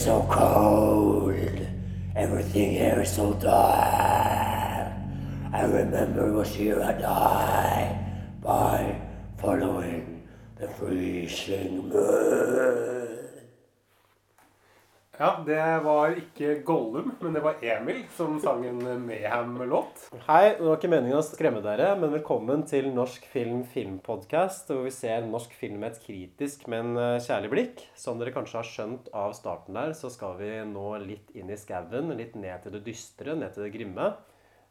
So cold. Everything here is so dark. I remember was here I die by following the freezing moon. Det var ikke Gollum, men det var Emil som sang en Mayhem-låt. Hei, det var ikke meningen å skremme dere, men velkommen til Norsk film filmpodcast, hvor vi ser norsk film med et kritisk, men eh, kjærlig blikk. Som dere kanskje har skjønt av starten der, så skal vi nå litt inn i skauen, litt ned til det dystre, ned til det grimme.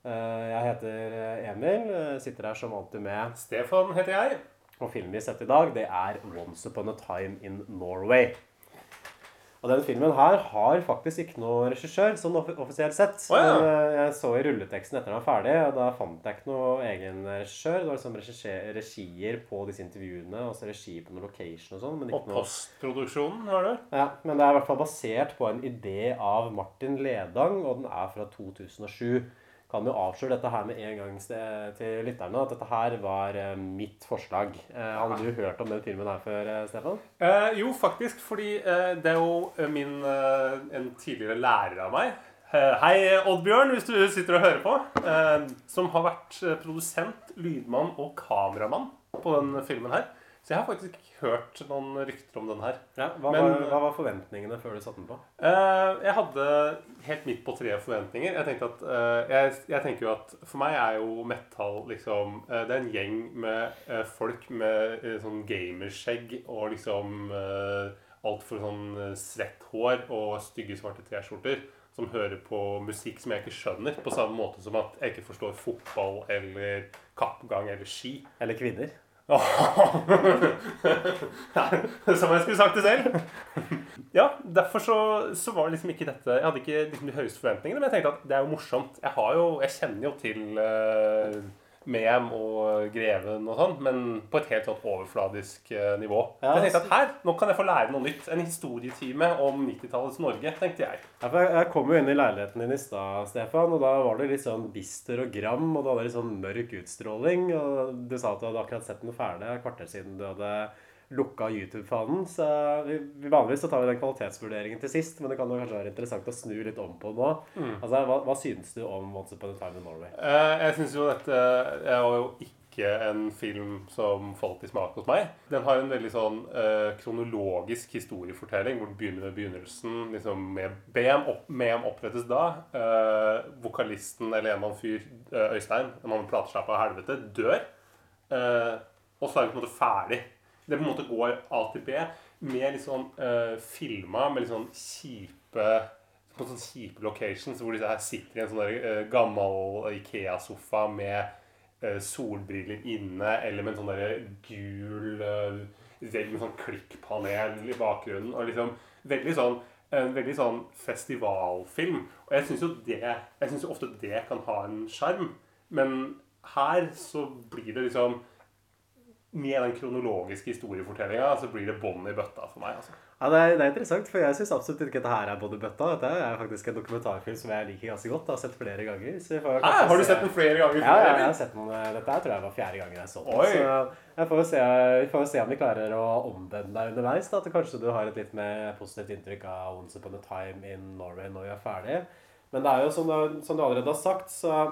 Eh, Jeg heter eh, Emil, sitter her som alltid med, Stefan heter jeg. og filmen vi har sett i dag, det er Once Upon a Time in Norway. Og den filmen her har faktisk ikke noe regissør, sånn off offisielt sett. Oh, ja. Men eh, jeg så i rulleteksten etter den var ferdig, og da fant jeg ikke noe egen regissør. Det var liksom regier på disse intervjuene, og så regi på noen location og sånn. Og postproduksjonen, har du? ja, men det er i hvert fall basert på en idé av Martin Ledang, og den er fra 2007. Kan jo avsløre dette her med en gang til lytterne, at dette her var eh, mitt forslag. Eh, hadde du hørt om den filmen her før, eh, Stefan? Eh, jo, faktisk, fordi det er jo min En tidligere lærer av meg. Hei, Oddbjørn, hvis du sitter og hører på. Som har vært produsent, lydmann og kameramann på den filmen her. Så jeg har faktisk ikke hørt noen rykter om den her. Ja, hva, Men- var, hva var forventningene før du satte den på? Eh, jeg hadde helt midt på tre forventninger. Jeg tenkte at eh, jeg, jeg tenker jo at For meg er jo metal liksom eh, Det er en gjeng med eh, folk med eh, sånn gamerskjegg og liksom uh, altfor sånn eh, svett hår og stygge svarte T-skjorter. Som hører på musikk som jeg ikke skjønner. På samme måte som at jeg ikke forstår fotball eller kappgang eller ski. Eller kvinner? Som jeg skulle sagt det selv. Ja, derfor så, så var det liksom ikke dette Jeg hadde ikke liksom de høyeste forventningene, men jeg tenkte at det er jo morsomt. Jeg jo, jeg kjenner jo til uh, Mem og Greven og sånn, men på et helt sånn overfladisk eh, nivå. Ja, jeg tenkte at her, nå kan jeg få lære noe nytt. En historietime om 90-tallets Norge, tenkte jeg. Ja, jeg, kom jo inn i leiligheten din i stad, Stefan, og da var det litt sånn bister og gram, og du hadde litt sånn mørk utstråling, og du sa at du hadde akkurat sett den ferdig et kvarter siden du hadde lukka YouTube-fanen, så vi, vi vanligvis så tar vi den kvalitetsvurderingen til sist, men det kan jo kanskje være interessant å snu litt om på nå. Altså, hva, hva synes du om Once Upon a Time in Norway? Eh, jeg syns jo dette Jeg var jo ikke en film som falt i smak hos meg. Den har en veldig sånn eh, kronologisk historiefortelling hvor den begynner med begynnelsen. liksom Med BM, opp, BM opprettes da. Eh, vokalisten eller en annen fyr, eh, Øystein, en annen platesjappe av helvete, dør. Eh, og så er vi på en måte ferdig. Det på en måte går A til B med litt sånn uh, filma med litt sånn kjipe på sånne kjipe locations hvor her sitter i en sånn der, uh, gammel Ikea-sofa med uh, solbriller inne, eller med en sånn der gul uh, vegg med sånn klikkpanel i bakgrunnen. Og liksom veldig sånn en veldig sånn festivalfilm. Og jeg syns jo det Jeg synes jo ofte det kan ha en sjarm. Men her så blir det liksom Med den kronologiske historiefortellinga så blir det bånd i bøtta for meg. altså. Ja, det er, det er interessant, for jeg synes absolutt ikke dette her er både bøtta. Dette er faktisk en dokumentarfilm som jeg liker ganske godt. Jeg har sett flere ganger. Så vi får Hæ, har du se- sett den flere ganger? Ja, ja, jeg har sett den. eh, Dette her tror jeg var fjerde gangen jeg så den. Oi. Så jeg får jo se, får se om vi klarer å omvende deg underveis. Da, at kanskje du har et litt mer positivt inntrykk av Once Upon a Time in Norway når vi er ferdig. Men det er jo som du, som du allerede har sagt, så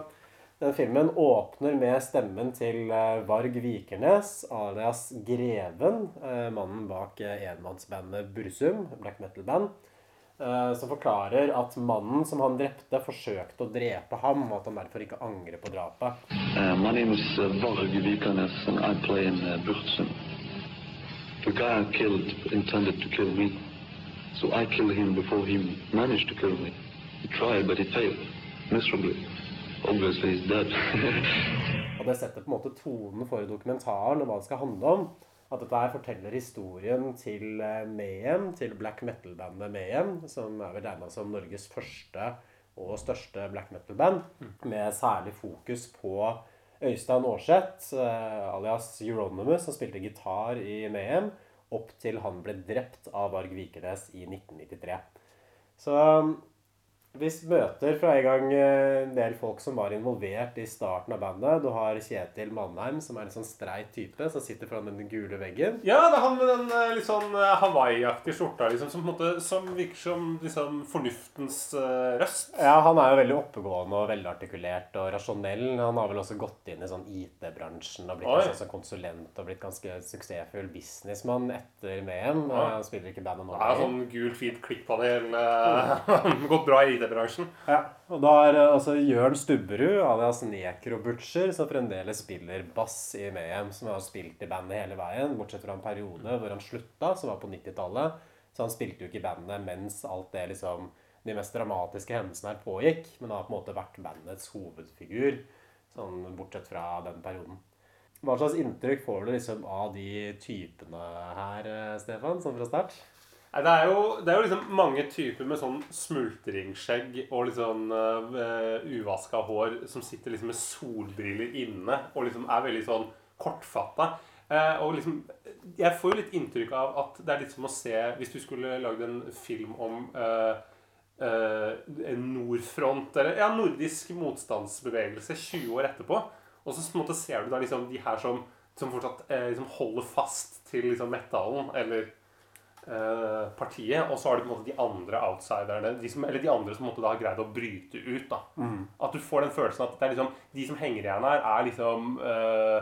den filmen åpner med stemmen til eh, Varg Vikernes, alias Greven, eh, mannen bak eh, enmannsbandet Bursum, black metal-band, som forklarer at mannen som han drepte, forsøkte å drepe ham, og at han derfor ikke angrer på drapet. Uh, my Varg Vikernes, and I play Bursum. The guy I killed intended to kill me, so I killed him before he managed to kill me. He tried. Obviously, he's dead. Og det setter på en måte tonen for dokumentaren og hva det skal handle om. At dette her forteller historien til eh, Mayhem, til black metal-bandet Mayhem, som er vel regna som Norges første og største black metal-band, med særlig fokus på Øystein Aarseth, eh, alias Euronymous, som spilte gitar i Mayhem, opp til han ble drept av Varg Vikernes i 1993. Så vi møter fra en gang eh, en del folk som var involvert i starten av bandet. Du har Kjetil Mannheim, som er en sånn streit type, som sitter foran den gule veggen. Ja, det er han med den eh, litt sånn eh, Hawaii-aktige skjorta liksom, som, på måte, som virker som liksom, fornuftens uh, røst. Ja, han er jo veldig oppegående og velartikulert og rasjonell. Han har vel også gått inn i sånn IT-bransjen og blitt Oi. en sånn konsulent og blitt ganske suksessfull businessmann etter VM. Ja. Han spiller ikke bandet nå. Ja, lenger. sånn gult, fint klikkpanel. Eh, gått bra i ID-bransjen. Ja, og da er eh, altså Jørn Stubberud, alias Necro-Butcher, som fremdeles spiller bass i Mayhem, som har spilt i bandet hele veien, bortsett fra en periode hvor han slutta, som var på 90-tallet. Så han spilte jo ikke i bandet mens alt det liksom de mest dramatiske hendelsene her pågikk, men har på en måte vært bandets hovedfigur, sånn bortsett fra den perioden. Hva slags inntrykk får du liksom av de typene her, eh, Stefan, sånn fra start? Det er jo, det er jo liksom mange typer med sånn smultringskjegg og litt sånn uh, uvaska hår som sitter liksom med solbriller inne og liksom er veldig sånn kortfatta. Uh, og liksom Jeg får jo litt inntrykk av at det er litt som å se Hvis du skulle lagd en film om uh, uh, Nordfront, eller ja, nordisk motstandsbevegelse 20 år etterpå, og så måte ser du da liksom de her som, som fortsatt eh, liksom holder fast til liksom metallen, eller eh, partiet, og så har du på en måte de andre outsiderne, de som, eller de andre som måtte da har greid å bryte ut. da. At du får den følelsen at det er liksom, de som henger igjen her, er liksom eh,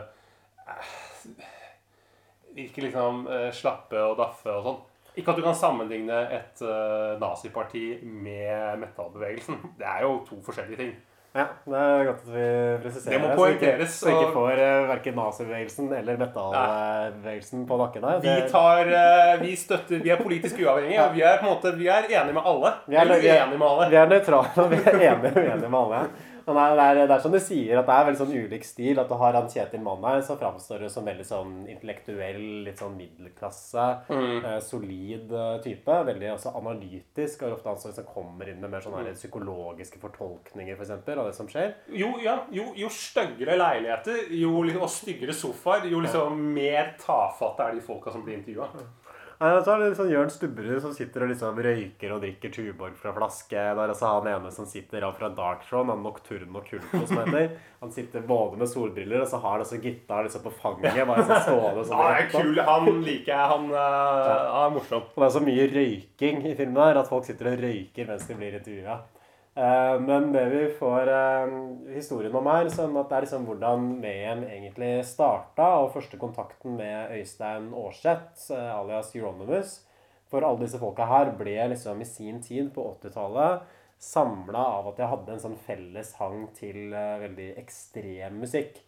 Virker liksom eh, slappe og daffe og sånn. Ikke at du kan sammenligne et eh, naziparti med metallbevegelsen. Det er jo to forskjellige ting. Ja, det er godt at vi presiserer Det må poengteres, Så vi ikke får uh, verken nazibevegelsen eller metallbevegelsen på nakken her. Vi, tar, uh, vi støtter Vi er politisk uavhengige. og Vi er på en måte, vi er enige med alle. Vi er- vi er- uenige med alle. Vi er nøytrale, og vi er enige enige med alle. Men det er, det, er, som du sier, at det er veldig sånn ulik stil. At du har han Kjetil Mannheim som framstår jo som veldig sånn intellektuell, litt sånn middelklasse, Mm. eh, solid eh, type. Veldig også analytisk. Og ofte han som kommer inn med mer sånne mm. psykologiske fortolkninger, for eksempel, av det som skjer. Jo, ja, jo, jo styggere leiligheter jo, og styggere sofaer, jo liksom mer tafatte er de folka som blir intervjua. Nei, så er det er sånn Jørn Stubberud som sitter og liksom røyker og drikker Tuborg fra flaske. Det er altså han ene som sitter av fra Darkthrone, han Nocturno Culto som heter. Han sitter både med solbriller, og så har han også gitar liksom på fanget. bare sånn stående sånn Han er rett opp. kul. Han liker jeg. Han, uh, er morsom. Og det er så mye røyking i filmen her at folk sitter og røyker mens de blir intervjua. Eh, men det vi får eh, historien om her, sånn at det er liksom hvordan VM egentlig starta, og første kontakten med Øystein Aarseth, eh, alias Euronymous, for alle disse folka her ble liksom i sin tid på 80-tallet samla av at jeg hadde en sånn felles hang til veldig ekstrem musikk.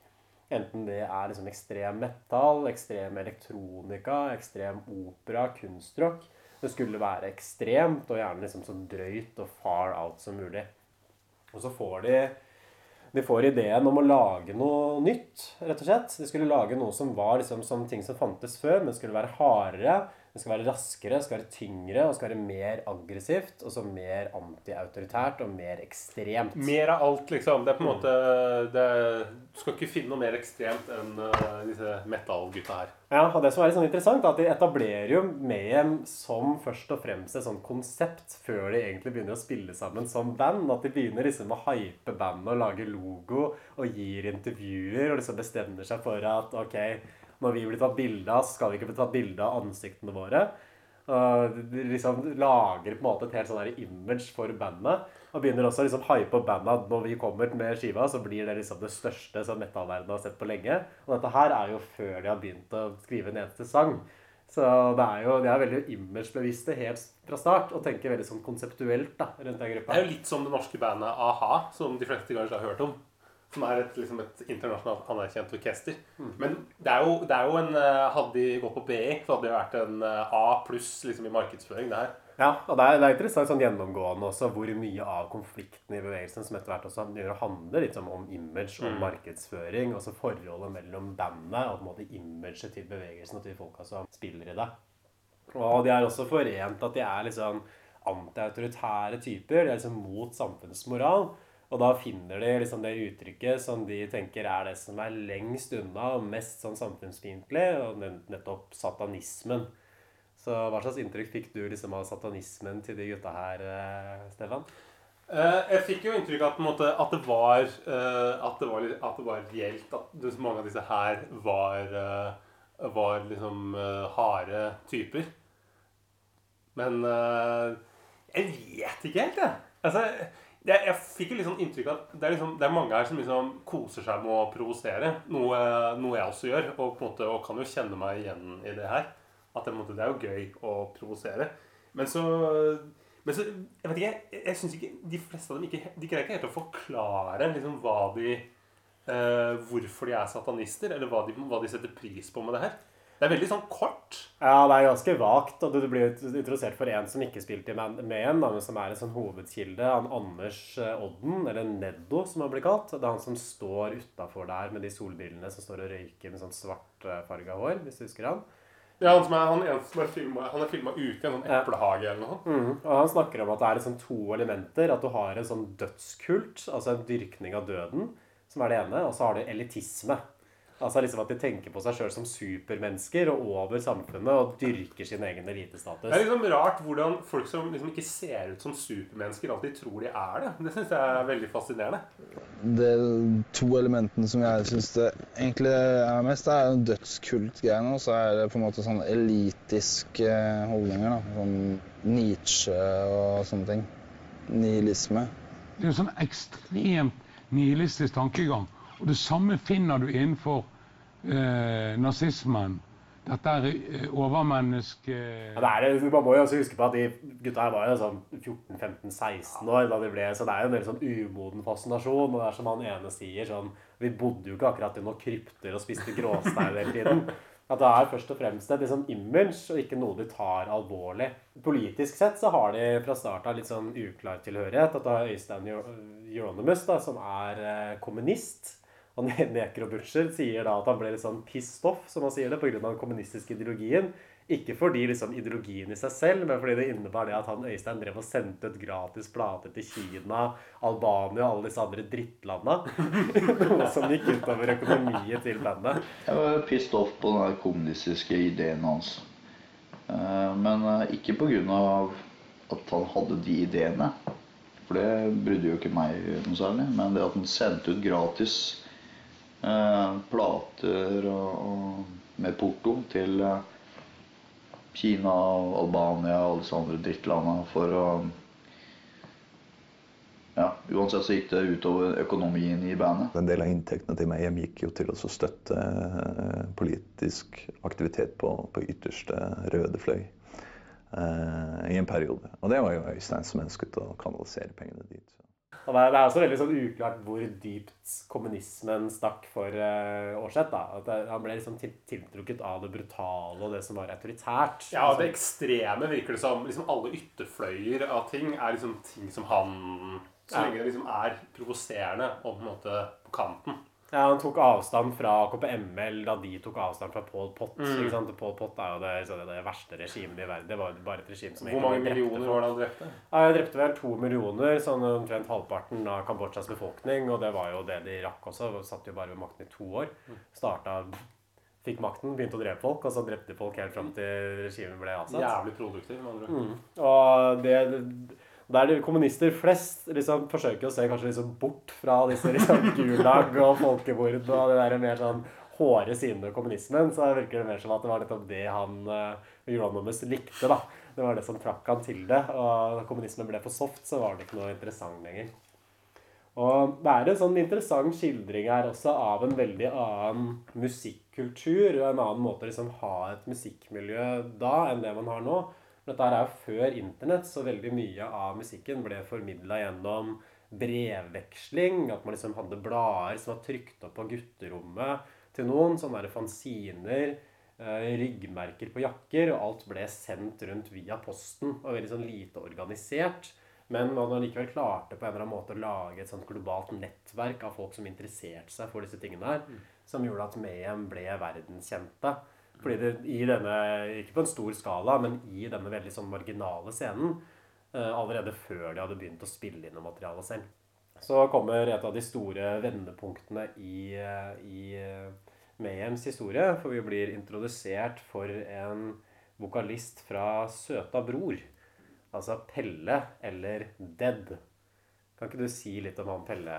Enten det er liksom ekstrem metal, ekstrem elektronika, ekstrem opera, kunstrock. Det skulle være ekstremt, og gjerne liksom så drøyt og far out som mulig. Og så får de de får ideen om å lage noe nytt, rett og slett. De skulle lage noe som var liksom som ting som fantes før, men skulle være hardere, det skal være raskere, skal være tyngre, og skal være mer aggressivt, og så mer antiautoritært og mer ekstremt. Mer av alt, liksom. Det er på en måte det, Du skal ikke finne noe mer ekstremt enn uh, disse metal-gutta her. Ja, og det som er litt sånn interessant, er at de etablerer jo Mayhem som først og fremst et sånt konsept før de egentlig begynner å spille sammen som band. At de begynner liksom å hype bandet og lage logo og gir intervjuer og liksom bestemmer seg for at ok, når vi blir tatt bilde av, skal vi ikke bli tatt bilde av ansiktene våre. Uh, de liksom lager på en måte et helt sånn image for bandet. Og begynner også å liksom hype opp bandet når vi kommer med skiva, så blir det liksom det største som metallverdenen har sett på lenge. Og dette her er jo før de har begynt å skrive en eneste sang. Så det er jo, de er veldig imagebevisste helt fra start og tenker veldig sånn konseptuelt da, rundt den Det er jo litt som det norske bandet a-ha, som de fleste kanskje har hørt om. Som er et, liksom et internasjonalt anerkjent orkester. Men det er, jo, det er jo en eh, Hadde de gått på BI, så hadde det vært en eh, A pluss liksom, i markedsføring. det her. Ja, og det er, det er interessant sånn gjennomgående også hvor mye av konflikten i bevegelsen som etter hvert også handler litt sånn om image og markedsføring. Altså forholdet mellom bandet og på en måte imaget til bevegelsen og til folka som spiller i det. Og de er også forent at de er liksom antiautoritære typer. De er liksom mot samfunnsmoral. Og da finner de liksom det uttrykket som de tenker er det som er lengst unna og mest sånn samfunnsfiendtlig, og nettopp satanismen. Så hva slags inntrykk fikk du liksom av satanismen til de gutta her, eh, Stefan? Eh, jeg fikk jo inntrykk av at, at det var eh, at, det var at det var reelt. At mange av disse her var, var liksom harde typer. Men jeg vet ikke helt, jeg. Altså, jeg, jeg fikk jo sånn inntrykk av at det er, liksom, det er mange her som liksom koser seg med å provosere. Noe, noe jeg også gjør, og, måte, og kan jo kjenne meg igjen i det her. At det, måte, det er jo gøy å provosere. Men så men så, jeg vet ikke, jeg, jeg synes ikke De fleste av dem ikke, de greier ikke helt å forklare liksom, hva de eh, Hvorfor de er satanister, eller hva de, hva de setter pris på med det her. Det er veldig sånn kort. Ja, det er ganske vagt. Og du blir introdusert for en som ikke spilte med med en, men som er en sånn hovedkilde. Han Anders eh, Odden, eller Neddo som han blir kalt. Det er han som står utafor der med de solbrillene som står og røyker med sånn svartfarga hår, hvis du husker han. Ja, Han som er, han eneste som er filmet, han er filma ute i en sånn eplehage eller noe. Mm. Og han snakker om at det er liksom to elementer. At du har en sånn dødskult, altså en dyrkning av døden, som er det ene. Og så har du elitisme. Altså liksom at de tenker på seg sjøl som supermennesker og over samfunnet og dyrker sin egen Det er liksom rart hvordan folk som liksom ikke ser ut som supermennesker, alltid tror de er det. Det syns jeg er veldig fascinerende. De to elementene som jeg syns det egentlig er mest, det er jo dødskult-greiene, og så er det på en måte sånn elitiske holdninger. da, Sånn Nietzsche og sånne ting. Nihilisme. Det er en sånn ekstremt nihilistisk tankegang. Og det samme finner du innenfor eh, nazismen. Dette er eh, overmenneske... Ja, det er, det- man må jo også huske på at de gutta her var jo sånn 14-15-16 år da de ble Så det er jo en del sånn umoden fascinasjon. Og det er som han ene sier sånn Vi bodde jo ikke akkurat i noen krypter og spiste gråstein hele tiden. At det er først og fremst et liksom image, og ikke noe de tar alvorlig. Politisk sett så har de fra start av litt sånn uklar tilhørighet. At du har Øystein Euronymous, som er eh, kommunist. Og neker og Butcher sier da at han ble litt sånn pissed off, som han sier det, pga. den kommunistiske ideologien. Ikke fordi liksom ideologien i seg selv, men fordi det innebar det at han Øystein drev og sendte ut gratis plater til Kina, Albania og alle disse andre drittlanda. Noe som gikk utover økonomien til bandet. Jeg var pissed off på den kommunistiske ideen hans. Eh, Men eh, ikke pga. at han hadde de ideene. For det brydde jo ikke meg noe særlig. Men det at han sendte ut gratis plater og, og med porto til Kina Kina, Albania og alle disse andre drittlanda for å Ja, uansett så gikk det utover økonomien i bandet. En del av inntektene til meg gikk jo til å støtte eh, politisk aktivitet på, på ytterste røde fløy eh, i en periode. Og det var jo Øystein som ønsket å kanalisere pengene dit. Så. Og det er, også veldig sånn uklart hvor dypt kommunismen stakk for uh, Aarseth. da. At Han ble liksom til, tiltrukket av det brutale og det som var autoritært. Ja, det ekstreme virker det som. Liksom alle ytterfløyer av ting er liksom ting som han Så lenge det liksom er provoserende og på en måte på kanten. Ja, Han tok avstand fra KPML da de tok avstand fra Paul Pott. Mm. ikke sant? Paul Pott er jo det, det, det verste regimet i verden. Det var jo bare et regime som Hvor mange millioner var det han drepte? Ja, Jeg drepte vel to millioner, sånn omtrent halvparten av Kambodsjas befolkning. Og det var jo det de rakk også. De satt jo bare ved makten i to år. Starta Fikk makten, begynte å drepe folk, og så drepte folk helt fram til regimet ble avsatt. Jævlig produktiv, med andre. Mm. Og det der de kommunister flest liksom forsøker å se kanskje liksom bort fra disse liksom gulag og folkemord og det der mer sånn hårde sidene ved kommunismen, så virker det mer som at det var nettopp det han uh, Euronymous likte. da. Det var det som trakk han til det. Og da kommunismen ble for soft, så var det ikke noe interessant lenger. Og det er en sånn interessant skildring her også av en veldig annen musikkultur og en annen måte å liksom ha et musikkmiljø da enn det man har nå. Dette er jo før internett, så veldig mye av musikken ble formidla gjennom brevveksling. At man liksom hadde blader som var trykt opp på gutterommet til noen. Sånne der fanziner. eh, ryggmerker på jakker. Og alt ble sendt rundt via posten. Og veldig sånn lite organisert. Men man likevel klarte på en eller annen måte å lage et sånt globalt nettverk av folk som interesserte seg for disse tingene her. Som gjorde at Mayhem ble verdenskjente. Fordi det, i denne, ikke på en stor skala, men i denne veldig sånn marginale scenen, eh, allerede før de hadde begynt å spille inn noe materiale selv. Så kommer et av de store vendepunktene i, eh, i eh, Mayhems historie, for vi blir introdusert for en vokalist fra Søta Bror. Altså Pelle eller Dead. Kan ikke du si litt om han Pelle?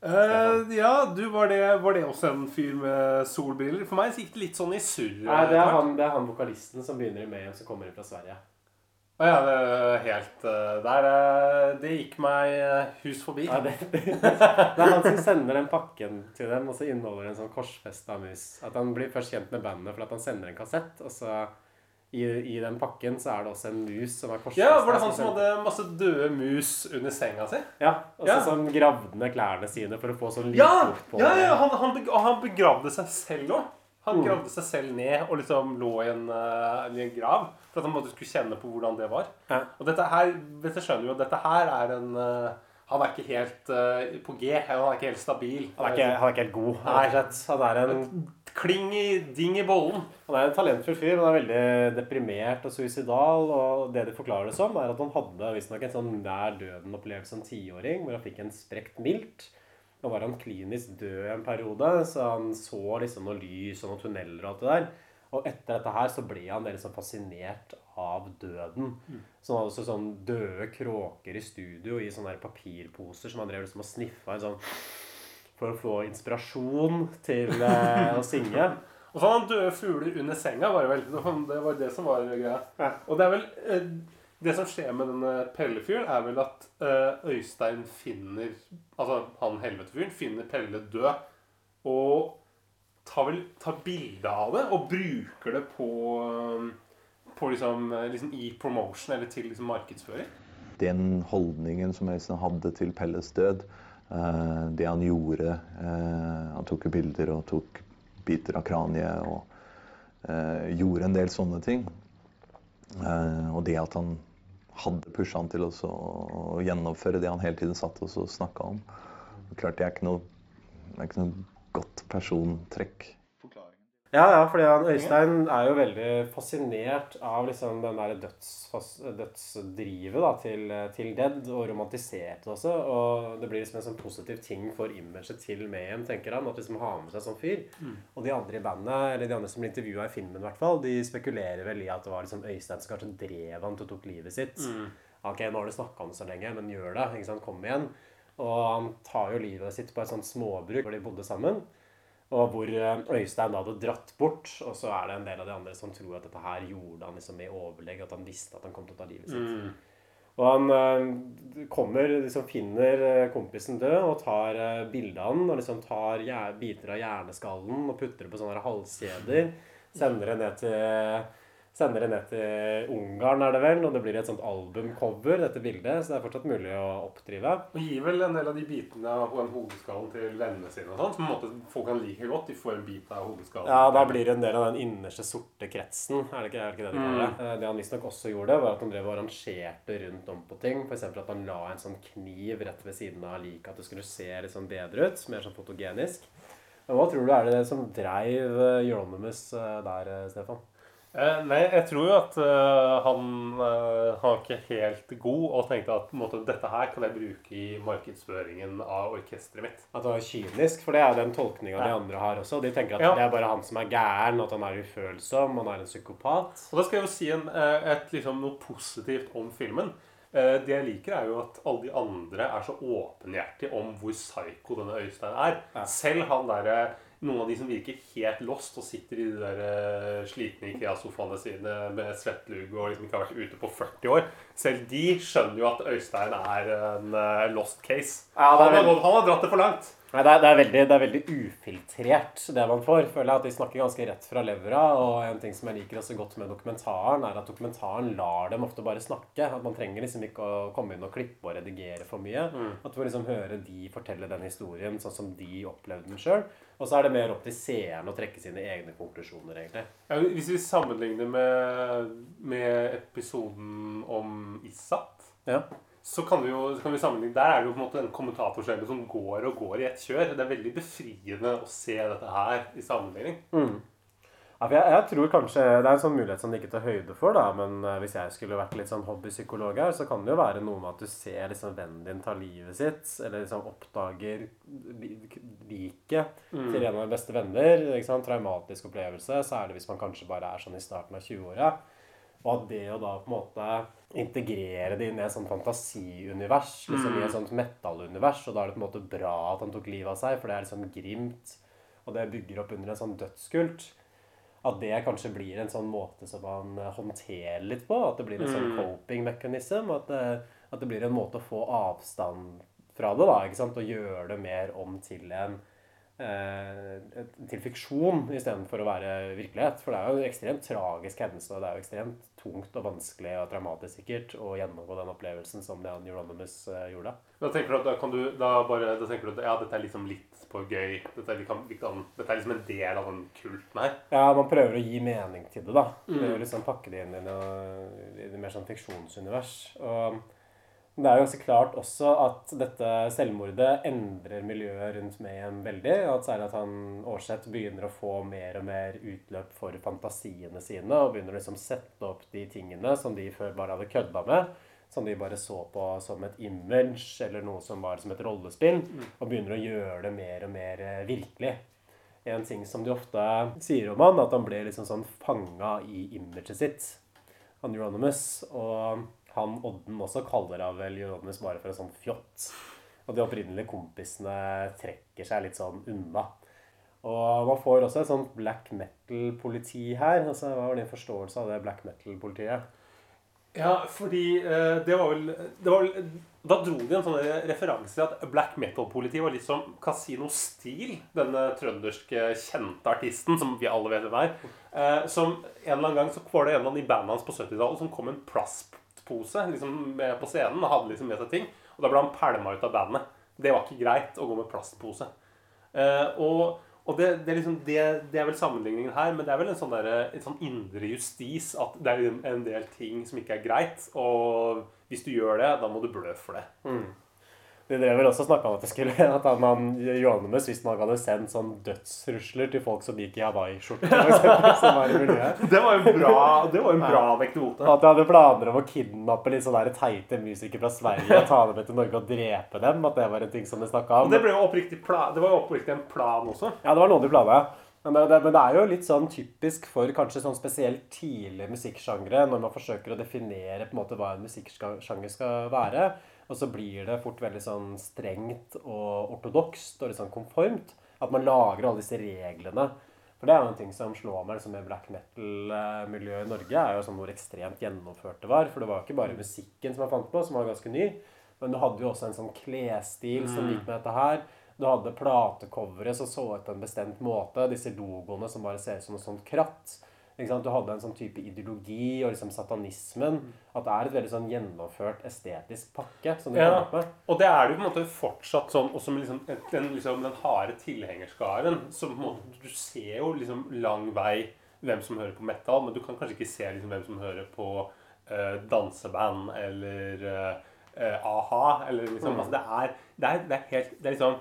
Eh, ja, du, var det, var det også en fyr med solbriller? For meg gikk det litt sånn i surr. Nei, det er han, det er han vokalisten som begynner i Mayhem, som kommer fra Sverige. Å ja, det er helt eh, Der eh, Det gikk meg hus forbi. Ja, det, det, er han som sender den pakken til dem, og så inneholder en sånn korsfesta mus. At han blir først kjent med bandet at han sender en kassett, og så i, i den pakken så er det også en mus som er korsfesta. Ja, Var det han som hadde masse døde mus under senga si? Ja, og så Ja. sånn gravde ned klærne sine for å få sånn Ja! lydlukt på ja, ja, ja han, han, og han begravde seg selv òg. Han Mm. gravde seg selv ned og liksom lå i en, uh, i en grav. For at han måtte skulle kjenne på hvordan det var. Ja. Og dette her, dette skjønner jo at dette her er en uh, Han er ikke helt uh, på G. Han er ikke helt stabil. Han er ikke, han er ikke helt god, Nei. rett. Han er en Kling i ding i bollen. Han er en talentfull fyr, men han er veldig deprimert og suicidal. Og det de forklarer det som, er at han hadde visstnok en sånn nær døden-opplevelse som tiåring, hvor han fikk en sprekt milt. Nå var han klinisk død en periode, så han så liksom noe lys og noen tunneler og alt det der. Og etter dette her så ble han veldig sånn fascinert av døden. Så han hadde også sånn døde kråker i studio i sånne der papirposer som han drev liksom og sniffa i sånn for å få inspirasjon til eh, å synge. Og så hadde han døde fugler under senga. Var det, vel. det var det som var greia. Ja. Og det er vel eh, Det som skjer med denne Pelle-fyren, er vel at eh, Øystein finner Altså han helvetefyren finner Pelle død. Og tar vel tar bilde av det og bruker det på på liksom, liksom i promotion eller til liksom markedsføring. Den holdningen som Øystein hadde til Pelles død, det han gjorde eh, Han tok bilder og tok biter av kraniet og eh, gjorde en del sånne ting. Eh, og det at han hadde pusha han til å gjennomføre det han hele tiden satt og snakka om. Klart det er ikke noe, det er ikke noe godt persontrekk. Ja, ja, fordi han, Øystein er jo veldig fascinert av liksom den der døds, dødsdrivet da, til, til Dead, og romantisert det også. Og det blir liksom en sånn positiv ting for imaget til Mayhem, tenker han. At liksom har med seg sånn fyr. Og de andre i bandet, eller de andre som blir intervjua i filmen, i hvert fall, de spekulerer vel i at det var liksom Øystein som kanskje drev han til å tok livet sitt. Ok, nå har du snakka om det så lenge, men gjør det. ikke sant, Kom igjen. Og han tar jo livet sitt på et sånt småbruk hvor de bodde sammen. Og hvor eh, Øystein da hadde dratt bort. Og så er det en del av de andre som tror at dette her gjorde han liksom i overlegg. At han visste at han kom til å ta livet sitt. Og han eh, kommer, liksom finner eh, kompisen død og tar bilde av han. Og liksom tar biter av hjerneskallen og putter det på sånne halskjeder. Sender det ned til Sender det ned til Ungarn, er det vel, og det blir et sånt albumcover, dette bildet. Så det er fortsatt mulig å oppdrive. Og gir vel en del av de bitene av den hodeskallen til vennene sine og sånn. Som på en måte folk kan like godt. De får en bit av hodeskallen. Ja, da blir det en del av den innerste sorte kretsen. Er det ikke, er det, ikke det de kaller det? Eh, Det han visstnok også gjorde, var at han drev og arrangerte rundt om på ting. F.eks. at han la en sånn kniv rett ved siden av liket, at det skulle se litt sånn bedre ut. Mer sånn fotogenisk. Men hva tror du er det som dreiv Euronymous eh, der, eh, Stefan? Eh, nei, jeg tror jo at uh, han, uh, han var ikke helt god og tenkte at måte, dette her kan jeg bruke i markedsføringen av orkesteret mitt. At det var kynisk, for det er den tolkninga de andre har også. De tenker at Ja. det er bare han som er gæren, at han er ufølsom, han er en psykopat. Og da skal jeg jo si en, et, liksom, noe positivt om filmen. Eh, Det jeg liker, er jo at alle de andre er så åpenhjertige om hvor psycho denne Øystein er. Ja. Selv han derre noen av de som virker helt lost og sitter i de der eh, slitne IKEA-sofaene sine med svettlug og liksom ikke har vært ute på 40 år. Selv de skjønner jo at Øystein er en eh, lost case. Ja, han, har, han har dratt det for langt. Nei, det er, det, er veldig, det er veldig ufiltrert, det man får. Føler jeg at De snakker ganske rett fra levra. Og en ting som jeg liker også godt med dokumentaren, er at dokumentaren lar dem ofte bare snakke. At man trenger liksom ikke å komme inn og klippe og redigere for mye. At du får liksom høre de fortelle den historien sånn som de opplevde den sjøl. Og så er det mer opp til seeren å trekke sine egne konklusjoner, egentlig. Ja, hvis vi sammenligner med, med episoden om Issat Ja. Så kan vi jo kan vi sammenligne Der er det jo på en måte den kommentatorskjebnen som går og går i ett kjør. Det er veldig befriende å se dette her i sammenligning. Ja, for jeg, jeg tror kanskje Det er en sånn mulighet som de ikke tar høyde for, da. Men eh, hvis jeg skulle vært litt sånn hobbypsykolog her, så kan det jo være noe med at du ser liksom vennen din ta livet sitt, eller liksom oppdager liket mm. til en av de beste venner. Traumatisk opplevelse, særlig hvis man kanskje bare er sånn i starten av 20-åra. Og at det å da på en måte integrere det inn i et sånt fantasiunivers, liksom i et sånt metal-univers, og da er det på en måte bra at han tok livet av seg, for det er liksom grimt, og det bygger opp under en sånn dødskult at det kanskje blir en sånn måte som man eh, håndterer litt på. At det blir en sånn coping mechanism. At det, at det blir en måte å få avstand fra det, da. ikke sant? Og gjøre det mer om til en eh, til fiksjon istedenfor å være virkelighet. For det er jo en ekstremt tragisk hendelse, og det er jo ekstremt tungt og vanskelig og traumatisk sikkert å gjennomgå den opplevelsen som det han Euronymous eh, gjorde. Da tenker du at da kan du da bare Da tenker du at ja, dette er liksom litt på gøy. Dette er, vi kan, vi kan, dette er liksom en del av den kulten her. Ja, man prøver å gi mening til det, da. Det er jo liksom pakke det inn i noe, i det mer sånn fiksjonsunivers. Og det er jo også klart også at dette selvmordet endrer miljøet rundt Mayhem veldig. og At særlig at han Aarseth begynner å få mer og mer utløp for fantasiene sine. Og begynner å liksom sette opp de tingene som de før bare hadde kødda med. Som de bare så på som et image eller noe som var som et rollespill. Og begynner å gjøre det mer og mer eh, virkelig en ting som de ofte sier om han, at han ble liksom sånn fanga i imaget sitt. Han Euronymous. Og han Odden også kaller av vel Euronymous bare for en sånn fjott. Og de opprinnelige kompisene trekker seg litt sånn unna. Og man får også et sånt black metal-politi her. Altså, hva var din forståelse av det black metal-politiet? Ja, fordi eh, det var vel det var vel, Da dro de en sånn referanse til at black metal-politiet var litt som Casino Steel, denne trønderske kjente artisten som vi alle vet hvem er. Eh, som en eller annen gang så var det en av de bandene hans på 70-tallet som kom en plastpose liksom, på scenen og hadde liksom med seg ting. Og da ble han pælma ut av bandet. Det var ikke greit å gå med plastpose. Eh, og og det, det, er liksom, det, det er vel sammenligningen her, men det er vel en sånn, der, en sånn indre justis at det er en- del ting som ikke er greit. Og hvis du gjør det, da må du blø for det. De drev vel også og snakka om at det skulle at han, han hvis visstnok hadde sendt sånn dødsrusler til folk som gikk i Hawaii-skjorte. Det var jo bra, det var en bra anekdote. At de hadde planer om å kidnappe litt sånne teite musikere fra Sverige og ta dem med til Norge og drepe dem. At det var en ting som de snakka om. det, ble jo oppriktig det var jo oppriktig en plan også. Ja, det var noe de planla. Men det, det, men det er jo litt sånn typisk for kanskje sånn spesielt tidlige musikksjangre, når man forsøker å definere på en måte hva en musikksjanger skal være. Og så blir det fort veldig sånn strengt og ortodokst og litt sånn konformt. At man lager alle disse reglene. For det er jo en ting som slår meg liksom, med black metal-miljøet i Norge, er jo sånn hvor ekstremt gjennomført det var. For det var ikke bare musikken som jeg fant på, som var ganske ny. Men du hadde jo også en sånn klesstil som gikk med dette her. Du hadde platecoveret som så ut på en bestemt måte. Disse logoene som bare ser ut som noe sånt kratt. Du hadde en sånn type ideologi og liksom satanismen. At det er et veldig sånn gjennomført estetisk pakke som du Ja. med. Og det er det jo på en måte fortsatt sånn også med liksom, den, liksom, den harde tilhengerskaren. Som på en måte, du ser jo liksom lang vei hvem som hører på metal, men du kan kanskje ikke se liksom, hvem som hører på uh, danseband eller uh, a-ha. Eller liksom, altså, det, er, det, er, det er helt Det er liksom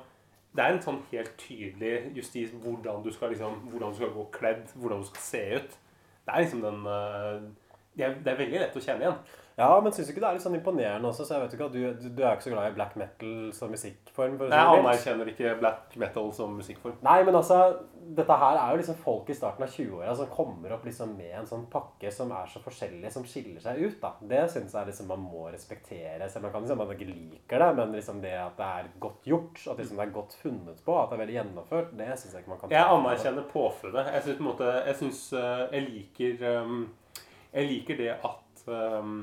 det er en sånn helt tydelig justis hvordan du skal liksom, hvordan du skal gå kledd, hvordan du skal se ut. Det er liksom den eh, det er, det er veldig lett å kjenne igjen. Ja, men syns du ikke det er litt sånn imponerende også? Så jeg vet ikke du, du, du er ikke så glad i black metal som musikkform? for Nei, Jeg anerkjenner ikke black metal som musikkform. Nei, men altså, dette her er jo liksom folk i starten av 20-åra som kommer opp liksom med en sånn pakke som er så forskjellig, som skiller seg ut. da. Det syns jeg liksom man må respektere. Selv om man kan liksom man ikke liker det, men liksom det at det er godt gjort, at liksom det er godt funnet på, at det er veldig gjennomført, det syns jeg ikke man kan Jeg anerkjenner påfunnet. Jeg syns på en måte Jeg syns eh, Jeg liker um, Jeg liker det at um,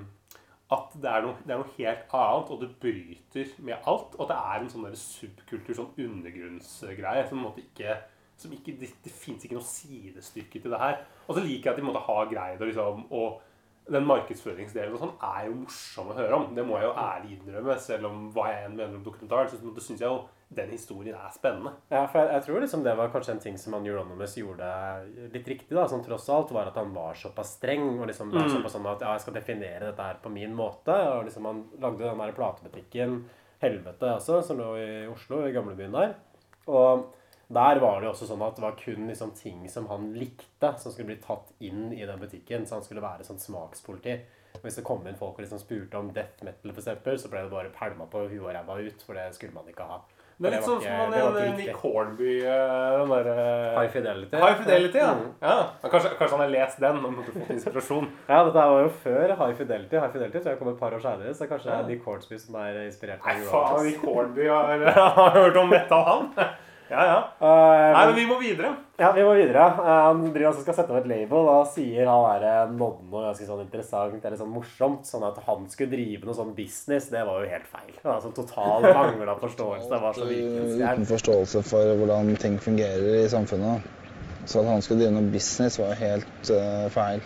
at det er, noe, det er noe helt annet, og det bryter med alt. Og at det er en sånn der subkultur, sånn undergrunnsgreie, som ikke som ikke, Det, det fins ikke noe sidestykke til det her. Og så liker jeg at de måtte ha greid å liksom og den markedsføringsdelen og sånn er jo morsom å høre om. Det må jeg jo ærlig innrømme, selv om hva jeg enn mener om dokumentaren. Så syns jeg jo den historien er spennende. Ja, for jeg, jeg tror liksom det var kanskje en ting som han Euronymous gjorde litt riktig, da, sånn tross alt, var at han var såpass streng. Og liksom var Mm. såpass sånn at ja, jeg skal definere dette her på min måte. Og liksom han lagde den der platebutikken Helvete også, som lå i Oslo, i gamlebyen der. Og der var det jo også sånn at det var kun liksom ting som han likte, som skulle bli tatt inn i den butikken. Så han skulle være sånn smakspoliti. Og hvis det kom inn folk og liksom spurte om death metal, for eksempel, så ble det bare pælma på huet og ræva ut, for det skulle man ikke ha. Det er litt sånn som det han Nick. Hornby eh, Den der, High Fidelity. High Fidelity, ja. Mm. ja. Kanskje, kanskje han har lest den og måtte fått inspirasjon. Ja, dette var jo før High Fidelity. High Fidelity tror jeg kom et par år senere, så kanskje det Ja. er Nick Hornsby som er inspirert Nei, faen, Nick Hornby har, har hørt om metal, han. Ja, ja. Uh, Nei, men vi må videre. Ja, vi må videre. Uh, Han driver altså skal sette opp et label, og sier han er nådde noe ganske sånn interessant eller sånn morsomt. Sånn at han skulle drive noe sånn business, det var jo helt feil. Altså Total mangla forståelse. Det var så Uten forståelse for hvordan ting fungerer i samfunnet. Så at han skulle drive noe business, var helt uh, feil.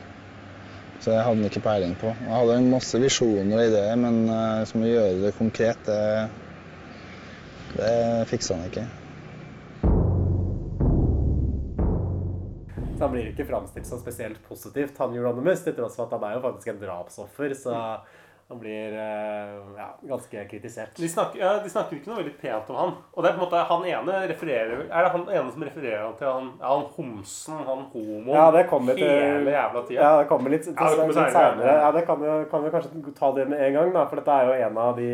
Så jeg hadde han ikke peiling på. Jeg hadde masse visjoner og ideer, men uh, som å gjøre det konkret, det, det fiksa han ikke. Så han blir ikke framstilt som spesielt positivt, han Euronymous, til tross for at han er jo faktisk en drapsoffer. Så han blir eh, ja, ganske kritisert. De snakker, ja, de snakker ikke noe veldig pent om han. Og det er på en måte han ene refererer Er det han ene som refererer til han, ja, han homsen, han homoen, Ja, det kommer til hele jævla tida? Ja, det kommer litt, Ja, det kommer litt senere. Ja, det kan, vi- kan vi kanskje ta det med en gang, da. For dette er jo en av de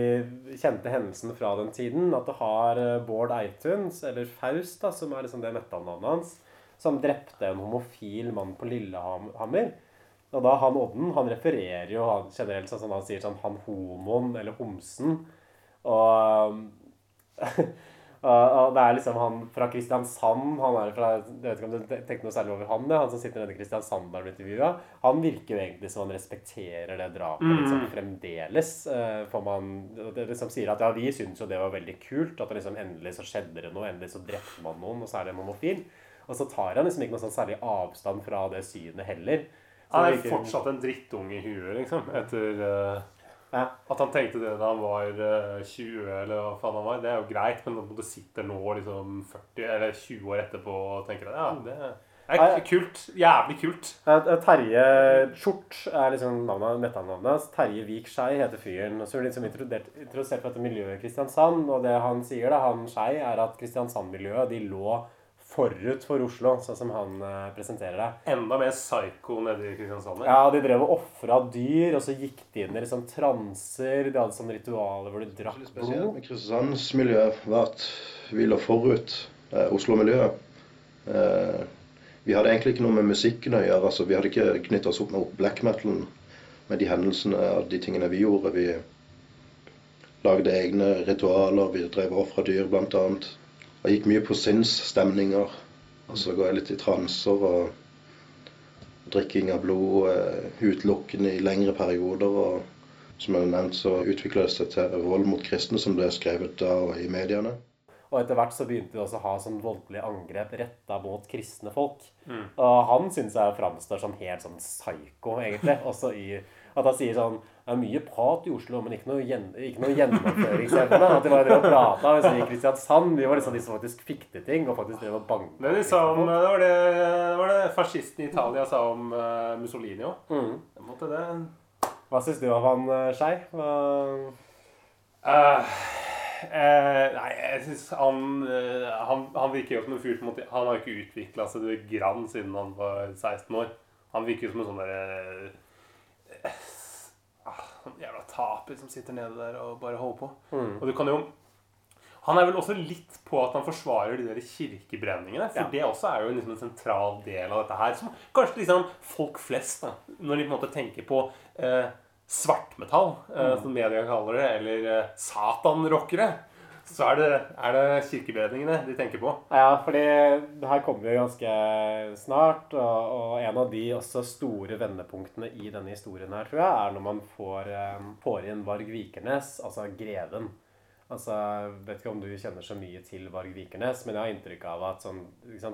kjente hendelsene fra den tiden. At du har eh, Bård Eitun, eller Faust, da, som er liksom det metalnavnet hans, som drepte en homofil mann på Lillehammer. Og da han Odden, han refererer jo han generelt sånn, han sier sånn han homoen eller homsen. Og Og det er liksom han fra Kristiansand han er fra, Jeg vet ikke om du tenkte noe særlig over han, han som sitter nede i Kristiansand der ble intervjua. Han virker jo egentlig som han respekterer det drapet liksom, fremdeles. eh, For man det liksom sier at ja, vi syns jo det var veldig kult. At det liksom endelig så skjedde det noe. Endelig så drepte man noen, og så er det en homofil. Og så tar han liksom ikke noe sånn særlig avstand fra det synet heller. Så Han er ikke... fortsatt en drittunge i huet, liksom. Etter uh, Ja. at han tenkte det da han var uh, 20, eller hva faen han var. Det er jo greit, men når du sitter nå liksom 40 eller 20 år etterpå og tenker at ja, det er kult. Jævlig kult. Eh, eh, Terje Skjort er liksom navnet, hans. Terje Vik Skei heter fyren. Så er liksom interessert introdusert for dette miljøet i Kristiansand. Og det han sier, da, han Skei, er at Kristiansand-miljøet de lå forut for Oslo, sånn som han eh, presenterer det. Enda mer psycho nede i Kristiansand. Ja, de drev og ofra dyr, og så gikk de inn i liksom transer. De hadde sånne ritualer hvor de drakk Spesielt blod. med Kristiansandsmiljøet var at vi lå forut eh, Oslo-miljøet. Eh, vi hadde egentlig ikke noe med musikken å gjøre. altså Vi hadde ikke knytta oss opp med black metalen med de hendelsene og de tingene vi gjorde. Vi lagde egne ritualer, vi drev og ofra dyr bl.a. Og gikk mye på sinnsstemninger. Og så går jeg litt i transer og drikking av blod, eh, utelukkende i lengre perioder. og som jeg har nevnt, så utvikla det seg til vold mot kristne, som ble skrevet da i mediene. Og etter hvert så begynte vi også å ha sånn voldelige angrep retta mot kristne folk. Og han syns jeg framstår som helt sånn psyko, egentlig. Også i at han sier sånn Det er mye prat i Oslo, men ikke noe, gjen, ikke noe gjennomføringsevne. At de bare drev og prata. Mens i Kristiansand de var liksom de som faktisk fikk til ting, og faktisk drev og banka. Det, de sa om, det, var det, det var det fascisten i Italia sa om uh, Mussolini òg. Mm. Det Hva syns du om han, eh, Skei? Hva- Uh, eh, nei, jeg syns han, eh, han Han virker jo som en fyr som måtte, Han har ikke utvikla seg det grann siden han var 16 år. Han virker jo som en sånn derre eh, sånn Jævla taper som sitter nede der og bare holder på. Mm. Og du kan jo han er vel også litt på at han forsvarer de der kirkebrenningene. For Ja. det også er jo liksom en sentral del av dette her. Som kanskje liksom folk flest, da, når de på en måte tenker på eh, svartmetall, eh, som media kaller det, eller eh, satanrockere, så er det, er det kirkebedringene de tenker på. Ja, fordi det her kommer jo ganske snart, og, og en av de også store vendepunktene i denne historien her, tror jeg, er når man får, eh, får inn Varg Vikernes, altså greven. Altså, jeg vet ikke om du kjenner så mye til Varg Vikernes, men jeg har inntrykk av at sånn,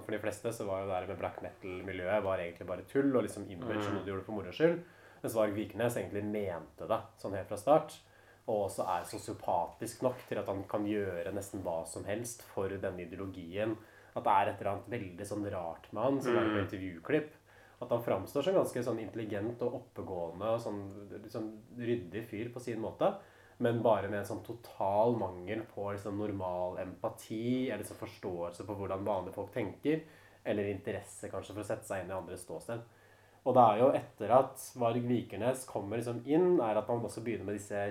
for de fleste så var jo det med black metal-miljøet var egentlig bare tull og liksom image Mm. noe de gjorde for moro skyld. Mens Varg Vikernes egentlig mente det sånn helt fra start. Og også er sosiopatisk nok til at han kan gjøre nesten hva som helst for denne ideologien. At det er et eller annet veldig sånn rart med han, som er på Mm. intervjuklipp. At han framstår som ganske sånn intelligent og oppegående og sånn liksom ryddig fyr på sin måte. Men bare med en sånn total mangel på liksom normal empati eller liksom forståelse på hvordan vanlige folk tenker. Eller interesse kanskje for å sette seg inn i andres ståsted. Og det er jo etter at Varg Vikernes kommer liksom inn, er at man også begynner med disse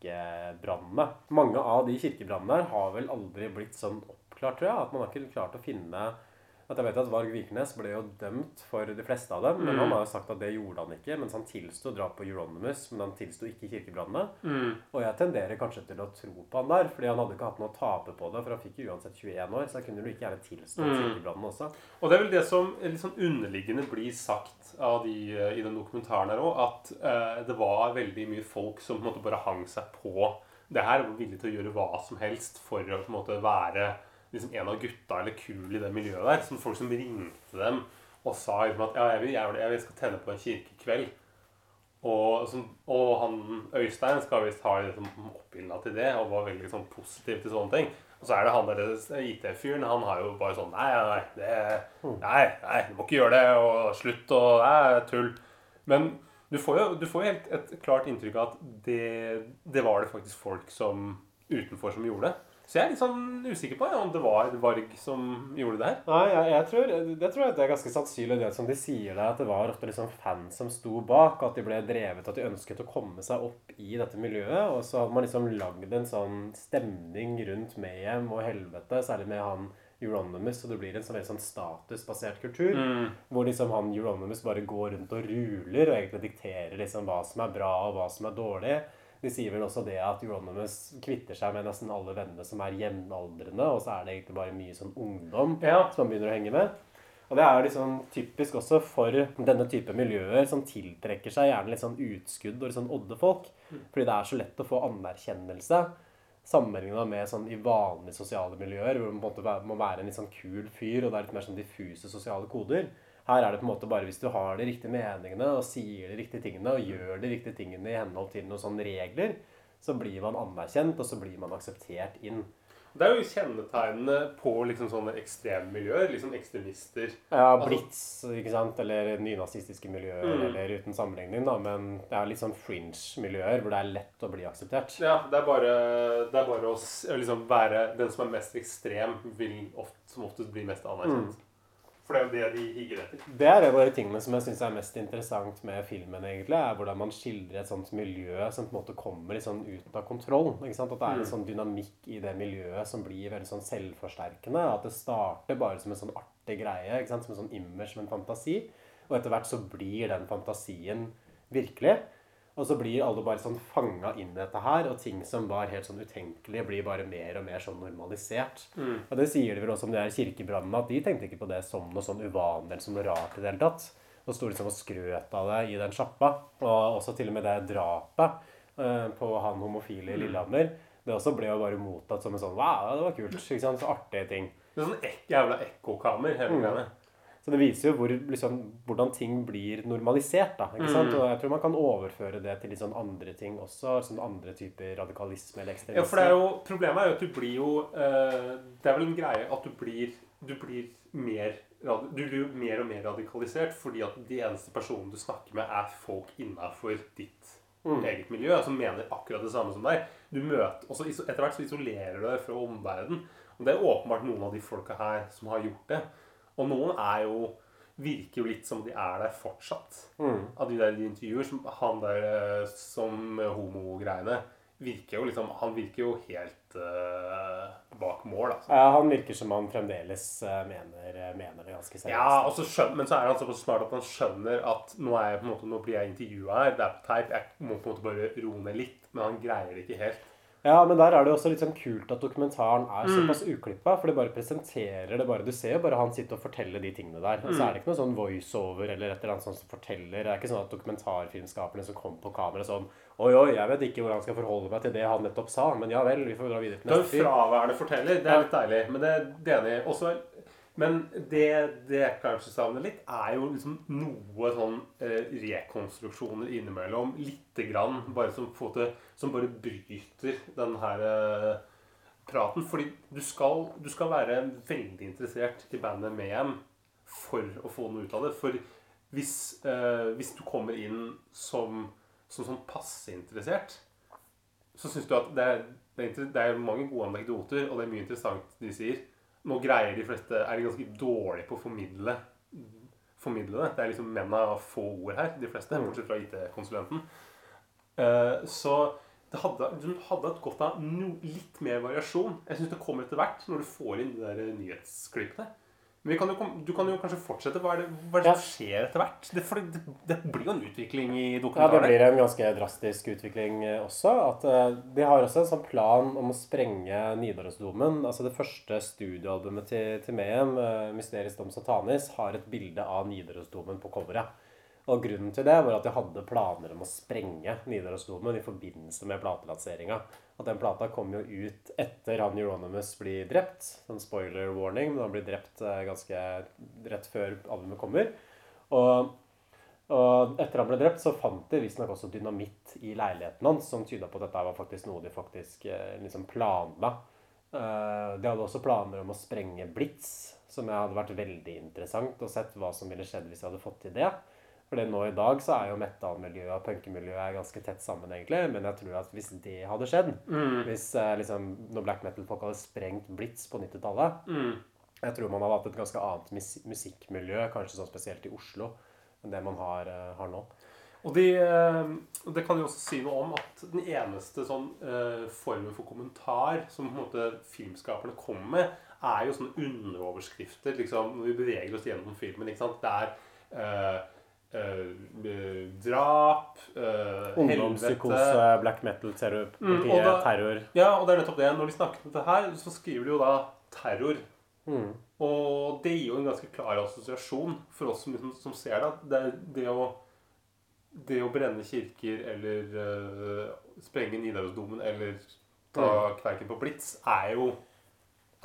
kirkebrannene. Mange av de kirkebrannene har vel aldri blitt sånn oppklart, tror jeg. At man har ikke klart å finne at jeg vet at Varg Vikernes ble jo dømt for de fleste av dem, men Mm. han har jo sagt at det gjorde han ikke. Mens han tilsto drap på Euronymous, men han tilsto ikke kirkebrannene. Mm. Og jeg tenderer kanskje til å tro på han der, fordi han hadde ikke hatt noe å tape på det, for han fikk jo uansett 21 år, så da kunne jo like gjerne tilstå Mm. kirkebrannene også. Og det er vel det som litt sånn underliggende blir sagt av de eh, i den dokumentaren her òg, at eh, det var veldig mye folk som på en måte bare hang seg på det her og var villige til å gjøre hva som helst for å på en måte være liksom en av gutta eller kul i det miljøet der. Som folk som ringte dem og sa liksom at ja, jeg, vil, jeg, jeg skal tenne på en kirkekveld. Og, som, og han Øystein skal visst ha liksom, oppildna til det og var veldig sånn, positiv til sånne ting. Og så er det han der IT-fyren. Han har jo bare sånn Nei, nei, det, nei, nei, du må ikke gjøre det. Og slutt. Og nei, tull. Men du får jo, du får jo helt et klart inntrykk av at det, det var det faktisk folk som utenfor som gjorde. Så jeg er litt sånn usikker på om det var Varg som gjorde det her. Nei, jeg, jeg tror, det tror jeg det er ganske sannsynlig det som de sier der, at det var ofte liksom fans som sto bak, at de ble drevet, at de ønsket å komme seg opp i dette miljøet, og så hadde man liksom lagd en sånn stemning rundt Mayhem og helvete, særlig med han Euronymous, og det blir en sånn veldig sånn statusbasert kultur, Mm. hvor liksom han Euronymous bare går rundt og ruler, og egentlig dikterer liksom hva som er bra og hva som er dårlig. De sier vel også det at Euronymous kvitter seg med nesten alle vennene som er jevnaldrende, og så er det egentlig bare mye sånn ungdom Ja. som man begynner å henge med. Og det er liksom typisk også for denne type miljøer som tiltrekker seg gjerne litt sånn utskudd og litt sånn oddefolk. Fordi det er så lett å få anerkjennelse sammenlignet med sånn i vanlige sosiale miljøer, hvor man på en måte må være en litt sånn kul fyr, og det er litt mer sånn diffuse sosiale koder. Her er det på en måte bare hvis du har de riktige meningene og sier de riktige tingene og gjør de riktige tingene i henhold til noen sånne regler, så blir man anerkjent, og så blir man akseptert inn. Det er jo kjennetegnene på liksom sånne ekstremmiljøer. Liksom ekstremister. Ja, Altså- Blitz, ikke sant? Eller nynazistiske miljøer, Mm. eller uten sammenligning, da. Men det er litt sånn fringe-miljøer hvor det er lett å bli akseptert. Ja, det er bare, det er bare å liksom være Den som er mest ekstrem, vil ofte, som oftest bli mest anerkjent. Mm. For det er jo det de higger etter. Det er en av de tingene som jeg syns er mest interessant med filmen, egentlig, er hvordan man skildrer et sånt miljø som på en måte kommer litt sånn ut av kontroll. ikke sant? At det er en Mm. sånn dynamikk i det miljøet som blir veldig sånn selvforsterkende. At det starter bare som en sånn artig greie, ikke sant? som en sånn image, som en fantasi. Og etter hvert så blir den fantasien virkelig. Og så blir alle bare sånn fanga inn i dette her, og ting som var helt sånn utenkelige, blir bare mer og mer sånn normalisert. Mm. Og det sier de vel også om de her kirkebrannene, at de tenkte ikke på det som noe sånn uvanlig eller som noe rart i det hele tatt. Og sto liksom og skrøt av det i den sjappa. Og også til og med det drapet eh, på han homofile i Mm. Lillehammer. Det også ble jo bare mottatt som en sånn Wow, det var kult. ikke sant? Så artige ting. Det er sånn ek jævla ekkokammer, hele Mm. Så det viser jo hvor, liksom, hvordan ting blir normalisert. da, ikke sant? Mm. Og jeg tror man kan overføre det til litt sånn andre ting også. sånn Andre typer radikalisme eller ekstremisme. Ja, for det er jo, Problemet er jo at du blir jo eh, Det er vel en greie at du blir, du blir mer du blir jo mer og mer radikalisert fordi at de eneste personene du snakker med, er folk innafor ditt Mm. eget miljø, som mener akkurat det samme som deg. Du møter, og Etter hvert så isolerer du deg fra omverdenen. Og det er åpenbart noen av de folka her som har gjort det. Og noen er jo virker jo litt som de er der fortsatt. Mm. Av de der de intervjuer, som han der eh, som homogreiene virker jo liksom Han virker jo helt uh, bak mål, altså. Ja, han virker som han fremdeles eh, mener, mener det ganske seriøst. Ja, skjønner, Men så er han såpass smart at han skjønner at nå, er jeg på en måte, nå blir jeg intervjua her. Det er på teip. Jeg må på en måte bare roe ned litt. Men han greier det ikke helt. Ja, men der er det også litt sånn kult at dokumentaren er Mm. såpass uklippa. For det bare presenterer det bare. Du ser jo bare han sitte og fortelle de tingene der. Og så Mm. er det ikke noe sånn voiceover eller et eller annet sånt som forteller. Det er ikke sånn at dokumentarfilmskaperne som kommer på kamera sånn Oi, oi, jeg vet ikke hvordan jeg skal forholde meg til det han nettopp sa, men ja vel, vi får dra videre til Det er jo fraværende forteller. Det er litt deilig. Men det, det er enig. i. Også, men det, det jeg kanskje savner litt, er jo liksom noe sånn eh, rekonstruksjoner innimellom. Lite grann. Bare som, på som bare bryter den her eh, praten. Fordi du skal, du skal være veldig interessert i bandet Mayhem for å få noe ut av det. For hvis, eh, hvis du kommer inn som, som sånn passe interessert, så syns du at det er, det, er, det er mange gode anekdoter, og det er mye interessant de sier. Nå greier de fleste Er de ganske dårlige på å formidle, formidle det. Det er liksom menn av få ord her, de fleste, bortsett fra IT-konsulenten. Eh, så det hadde, du hadde hatt godt av no, litt mer variasjon. Jeg syns det kommer etter hvert, når du får inn de der nyhetsklippene. Men kan jo, du kan jo kanskje fortsette. Hva er det, hva er det som skjer etter hvert? Det, for det, det blir jo en utvikling i Ja, det blir en ganske drastisk utvikling eh, også. At eh, De har også en sånn plan om å sprenge Nidarosdomen. Altså Det første studioalbumet til, til Mehem, uh, 'Mysterisk dom satanis', har et bilde av Nidarosdomen på coveret. Og Grunnen til det var at de hadde planer om å sprenge Nidarosdomen i forbindelse med platelanseringa. At den plata kom jo ut etter han Euronymous blir drept. Sånn spoiler warning, men han blir drept eh, ganske rett før albumet kommer. Og og etter han ble drept, så fant de visstnok også dynamitt i leiligheten hans, som tyda på at dette var faktisk noe de faktisk eh, liksom planla. Eh, De hadde også planer om å sprenge Blitz, som jeg hadde vært veldig interessant å sett hva som ville skjedd hvis de hadde fått til det. Fordi nå i dag så er jo metal-miljøet og punkemiljøet ganske tett sammen, egentlig. Men jeg tror at hvis det hadde skjedd, Mm. hvis eh, liksom når black metal-folk hadde sprengt Blitz på 90-tallet Mm. Jeg tror man hadde hatt et ganske annet mus musikkmiljø, kanskje sånn spesielt i Oslo, enn det man har, eh, har nå. Og de, eh, det kan jo også si noe om at den eneste sånn uh, formen for kommentar som på en måte filmskaperne kommer med, er jo sånne underoverskrifter liksom, når vi beveger oss gjennom filmen. ikke sant? Det er eh, eh, drap, uh, Ungdomspsykose, black metal, terror, Mm, politiet, mm, da- terror. Ja, og det er nettopp det. Når de snakker om dette her, så skriver de jo da terror. Mm. Og det gir jo en ganske klar assosiasjon for oss som, liksom, som ser det. Det, det, å, det å brenne kirker eller uh, sprenge Nidarosdomen eller ta Mm. kverken på Blitz er jo,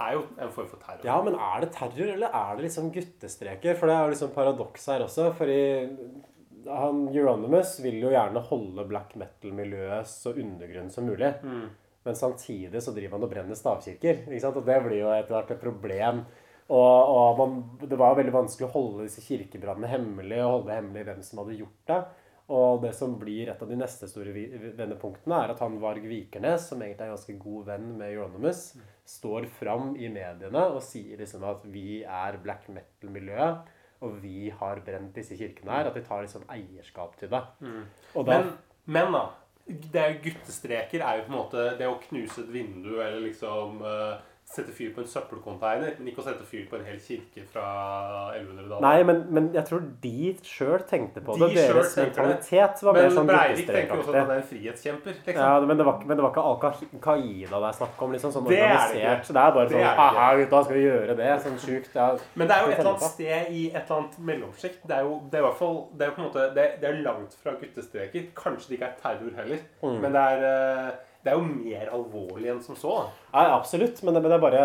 er jo en form for terror. Ja, men er det terror, eller er det liksom guttestreker? For det er jo liksom paradoks her også. Fordi han Euronymous vil jo gjerne holde black metal-miljøet så undergrunn som mulig. Mm. Men samtidig så driver han og brenner stavkirker. Ikke sant? Og det blir jo etter hvert et problem. Og, og man, det var jo veldig vanskelig å holde disse kirkebrannene hemmelig, og holde hemmelig hvem som hadde gjort det. Og det som blir et av de neste store vendepunktene, er at han Varg Vikernes, som egentlig er en ganske god venn med Euronymous, står fram i mediene og sier liksom at vi er black metal-miljøet, og vi har brent disse kirkene her. At de tar liksom eierskap til det. Mm. Da, Men, men da det er jo Guttestreker er jo på en måte det å knuse et vindu eller liksom eh, sette fyr på en søppelcontainer, men ikke å sette fyr på en hel kirke fra 1100-tallet. Nei, men, men jeg tror de sjøl tenkte på De det. Deres det. mentalitet var mer Men sånn Breivik tenker også at han er en frihetskjemper. Liksom. Ja, men det var, men det var ikke Al-Qaida det er snakk om. liksom, sånn Det er det organisert. Det er bare Det sånn. Haha, gutta, skal vi gjøre det? Sånn sjukt. Ja. Men det er jo et eller annet sted i et eller annet mellomsjikt. Det er jo det er i hvert fall Det er på en måte Det, det er langt fra guttestreker. Kanskje det ikke er terror heller. Mm. Men det er, eh, det er jo mer alvorlig enn som så. Nei, absolutt. Men det, men det bare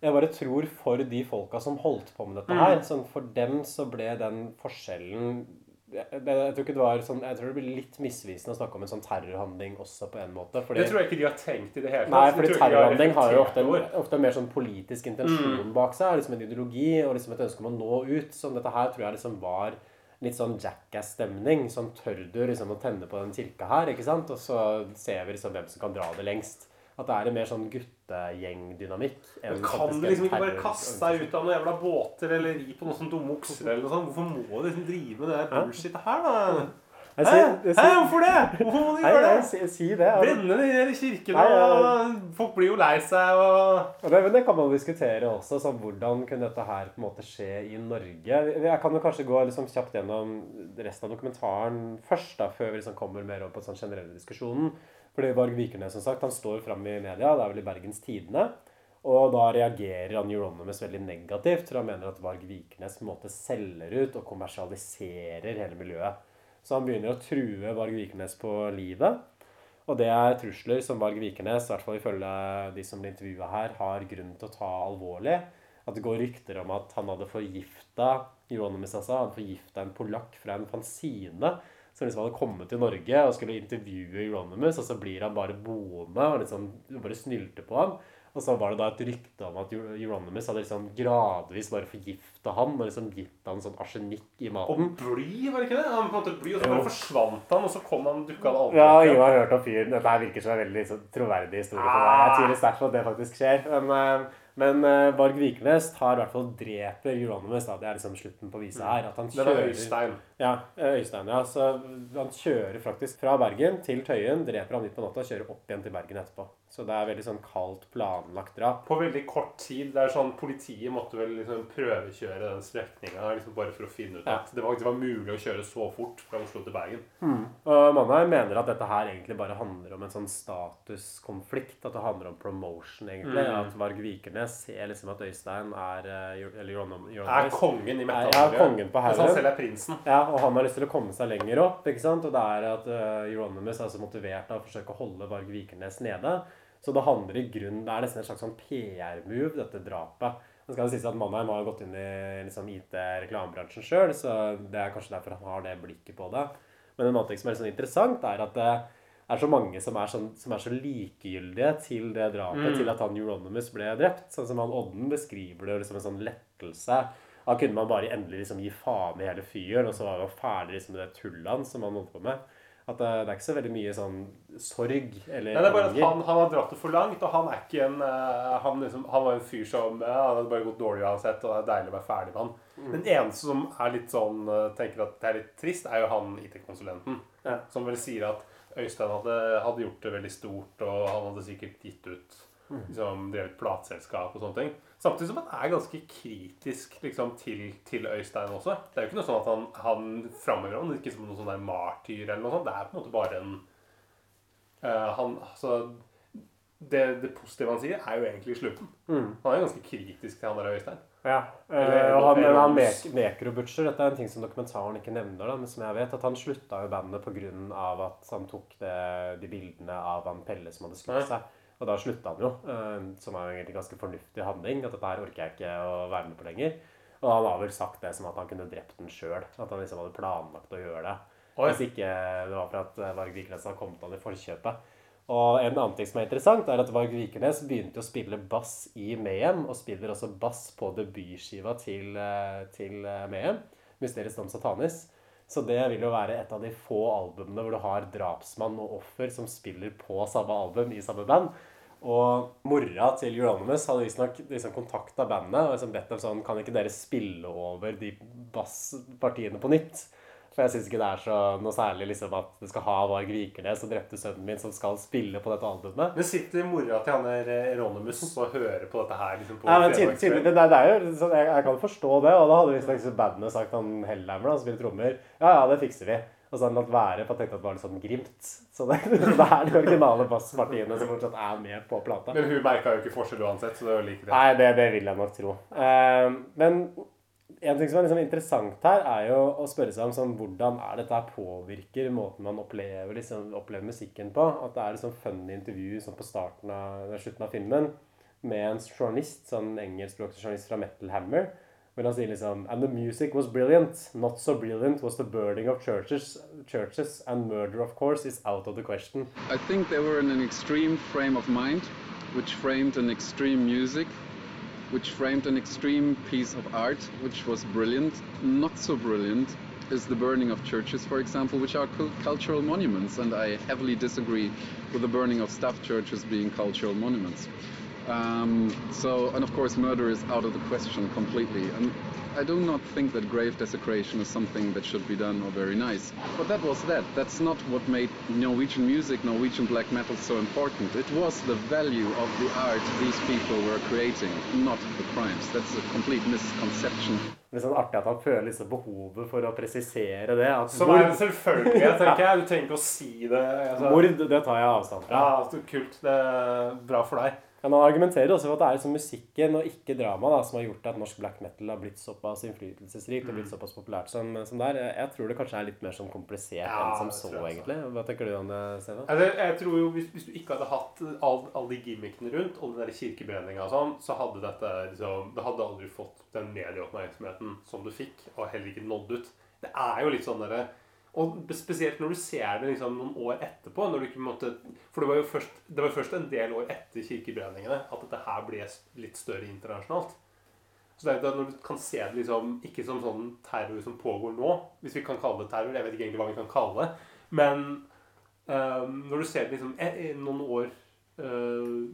Jeg bare tror for de folka som holdt på med dette Mm. her sånn For dem så ble den forskjellen jeg, jeg, jeg tror ikke det var sånn Jeg tror det blir litt misvisende å snakke om en sånn terrorhandling også på en måte. Fordi, Det tror jeg ikke de har tenkt i det hele tatt. Nei, fordi har terrorhandling har jo ofte, ofte en mer sånn politisk intensjon Mm. bak seg. Liksom en ideologi og liksom et ønske om å nå ut. Sånn dette her tror jeg liksom var litt sånn jackass-stemning. Sånn tør du liksom å tenne på den kirka her, ikke sant? Og så ser vi liksom hvem som kan dra det lengst. At det er en mer sånn guttegjengdynamikk. Men kan du liksom ikke bare kaste deg ut av noen jævla båter eller ri på noen sånne dumme okser eller noe sånt? Hvorfor må du liksom drive med det bullshitet her, da? Hæ? Hæ, hvorfor det? Hvorfor må du gjøre det? si, si det. og- Brenne den hele kirken, og folk blir jo lei seg, og Og det, men det kan man diskutere også. Sånn, hvordan kunne dette her på en måte skje i Norge? Jeg kan jo kanskje gå liksom kjapt gjennom resten av dokumentaren først, da, før vi liksom kommer mer over på den sånn generelle diskusjonen. Fordi Varg Vikernes som sagt, han står fram i media, det er vel i Bergens Tidende. Og da reagerer han Euronymous veldig negativt, for han mener at Varg Vikernes på en måte selger ut og kommersialiserer hele miljøet. Så han begynner å true Varg Vikernes på livet. Og det er trusler som Varg Vikernes, i hvert fall ifølge de som blir intervjua her, har grunn til å ta alvorlig. At det går rykter om at han hadde forgifta Euronymous, altså. Han forgifta en polakk fra en fanzine som liksom hadde kommet til Norge og skulle intervjue Euronymous, og så blir han bare boende og liksom bare snylte på ham. Og så var det da et rykte om at Euronymous hadde liksom gradvis bare forgifta han og liksom gitt han sånn arsenikk i Og maten. bly, var det ikke det? Han på en måte bly, Og så bare forsvant han, og så kom han dukka han aldri Ja, jeg har hørt om fyren. Dette her virker som en veldig så, troverdig historie for meg. Jeg tviler sterkt på at det faktisk skjer. Men, eh, men eh, Varg Vikernes tar i hvert fall dreper Euronymous. Det er liksom slutten på visa her. At han kjører, det Øystein. Ja, eh, Øystein. ja. Så han kjører faktisk fra Bergen til Tøyen, dreper han midt på natta og kjører opp igjen til Bergen etterpå. Så det er veldig sånn kaldt, planlagt drap. På veldig kort tid. det er sånn, Politiet måtte vel liksom prøvekjøre den strekninga liksom bare for å finne ut Ja. at det var, det var mulig å kjøre så fort fra Oslo til Bergen. Og Mannheim mener at dette her egentlig bare handler om en sånn statuskonflikt. At det handler om promotion, egentlig. Mm. At Varg Vikernes ser liksom at Øystein er eh, Eller Euron- Er kongen i er- Ja, kongen på haugen. selv er prinsen. Ja, og han har lyst til å komme seg lenger opp. ikke sant? Og det er at uh, Euronymous er så motivert av å forsøke å holde Varg Vikernes nede. Så det handler i grunn, det er nesten et slags sånn PR-move, dette drapet. Det skal jo sies at Mannheim har gått inn i liksom, IT-reklamebransjen sjøl, så det er kanskje derfor han har det blikket på det. Men en annen ting som er litt sånn interessant, er at det er så mange som er, sånn, som er så likegyldige til det drapet, Mm. til at han Euronymous ble drept. Sånn som han Odden beskriver det som en sånn lettelse. Da kunne man bare endelig liksom gi faen i hele fyren, og så var man ferdig liksom med det tullet hans som han holdt på med. At det, det er ikke så veldig mye sånn sorg eller Nei, det er bare at han, han har dratt det for langt, og han er ikke en eh, Han, liksom, han var en fyr som ja, Han hadde bare gått dårlig uansett, og det er deilig å være ferdig med han. Mm. Den eneste som er litt sånn eh, tenker at det er litt trist, er jo han IT-konsulenten. Ja. Som vel sier at Øystein hadde, hadde gjort det veldig stort, og han hadde sikkert gitt ut Mm. liksom, Drevet plateselskap og sånne ting. Samtidig som han er ganske kritisk liksom, til, til Øystein også. Det er jo ikke noe sånn at han, han framhever ham ikke som noen sånn der martyr eller noe sånt. Det er på en måte bare en uh, han, altså, det, det positive han sier, er jo egentlig slutten. Mm. Han er ganske kritisk til han der Øystein. Ja, Eller- eh, og han, han Mek Mekro Butcher, dette er en ting som dokumentaren ikke nevner, da, men som jeg vet, at han slutta jo bandet pga. at han tok det, de bildene av han Pelle som hadde skutt seg. Og da slutta han jo, eh, som er egentlig en ganske fornuftig handling. At dette her orker jeg ikke å være med på lenger. Og han har vel sagt det som at han kunne drept den sjøl. At han liksom hadde planlagt å gjøre det. Oi. Hvis ikke det var for at eh, Varg Vikernes hadde kommet han i forkjøpet. Og en annen ting som er interessant, er at Varg Vikernes begynte å spille bass i Mayhem, og spiller også bass på debutskiva til, eh, til Mayhem, 'Mysteriets dom satanis'. Så det vil jo være et av de få albumene hvor du har drapsmann og offer som spiller på samme album i samme band. Og mora til Euronymous hadde visstnok liksom kontakta bandet og liksom bedt dem sånn Kan ikke dere spille over de basspartiene på nytt? For jeg syns ikke det er så noe særlig liksom at det skal ha Varg Vikernes som drepte sønnen min, som skal spille på dette albumet. Men sitter mora til han der eh, Eronimus og hører på dette her? liksom på Nei, men tydelig, tydelig, det, det er jo, jeg, jeg kan forstå det. Og da hadde visst liksom bandet sagt han Hellhammer, han spiller trommer. Ja, ja, det fikser vi. Og så har han latt være, for han tenkte at det var litt sånn grimt. Så det, det er de originale basspartiene som fortsatt er med på plata. Men hun merka jo ikke forskjell uansett, så det er jo like det. Nei, det, det vil jeg nok tro. Uh, men en ting som er liksom interessant her, er jo å spørre seg om sånn, hvordan er dette her påvirker måten man opplever, liksom, opplever musikken på. At det er et sånn funny intervju sånn på starten av, slutten av filmen med en journalist, sånn engelskspråklig journalist fra Metal Hammer. Hvor han sier liksom And the music was brilliant. Not so brilliant was the burning of churches, churches and murder, of course, is out of the question. I think they were in an extreme frame of mind, which framed an extreme music, which framed an extreme piece of art, which was brilliant. Not so brilliant is the burning of churches, for example, which are cultural monuments, and I heavily disagree with the burning of stuffed churches being cultural monuments. Um, so, and of course, murder is out of the question completely. And I do not think that grave desecration is something that should be done or very nice. But that was that. That's not what made Norwegian music, Norwegian black metal so important. It was the value of the art these people were creating, not the crimes. That's a complete misconception. Det er sånn artig at han føler liksom behovet for å presisere det. At Som er selvfølgelig, jeg tenker jeg. Du trenger ikke å si det. Altså. Mord, det tar jeg avstand fra. Ja, så kult. Det er bra for deg. Men han argumenterer også for at det er liksom musikken og ikke drama da, som har gjort at norsk black metal har blitt såpass innflytelsesrikt og Mm. blitt såpass populært som, som det er. Jeg tror det kanskje er litt mer sånn komplisert Ja, enn som så, jeg egentlig. Hva tenker du om det, Steven? Altså, jeg tror jo hvis, hvis du ikke hadde hatt all- alle de gimmickene rundt, og den der kirkebrenninga og sånn, så hadde dette liksom Det hadde aldri fått den medieoppmerksomheten som du fikk, og heller ikke nådd ut. Det er jo litt sånn derre Og spesielt når du ser det liksom noen år etterpå. måtte, For det var jo først, var først en del år etter kirkebrenningene at dette her ble litt større internasjonalt. Så det er jo når du kan se det liksom ikke som sånn terror som pågår nå, hvis vi kan kalle det terror, jeg vet ikke egentlig hva vi kan kalle det, men ehm, når du ser det liksom e- e- noen år uh,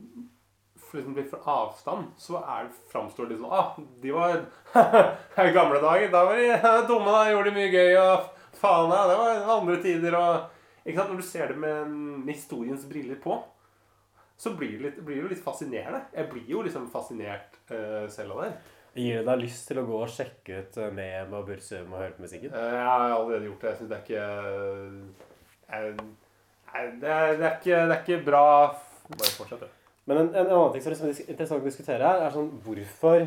liksom litt fra avstand, så er framstår det sånn Ah, de var I gamle dager, da var de dumme, da gjorde de mye gøy, og faen, ja, det var andre tider, og ikke sant? Når du ser det med, med historiens briller på, så blir det, litt, blir det jo litt fascinerende. Jeg blir jo liksom fascinert uh, selv av det. Gir det deg lyst til å gå og sjekke ut eh, Nehem og Bursum og høre på musikken? Eh, Jeg har allerede gjort det. Jeg syns det er ikke jeg, det er, det, er ikke, det er ikke bra Bare fortsett, du. Men en, en annen ting som er interessant å diskutere her, er sånn hvorfor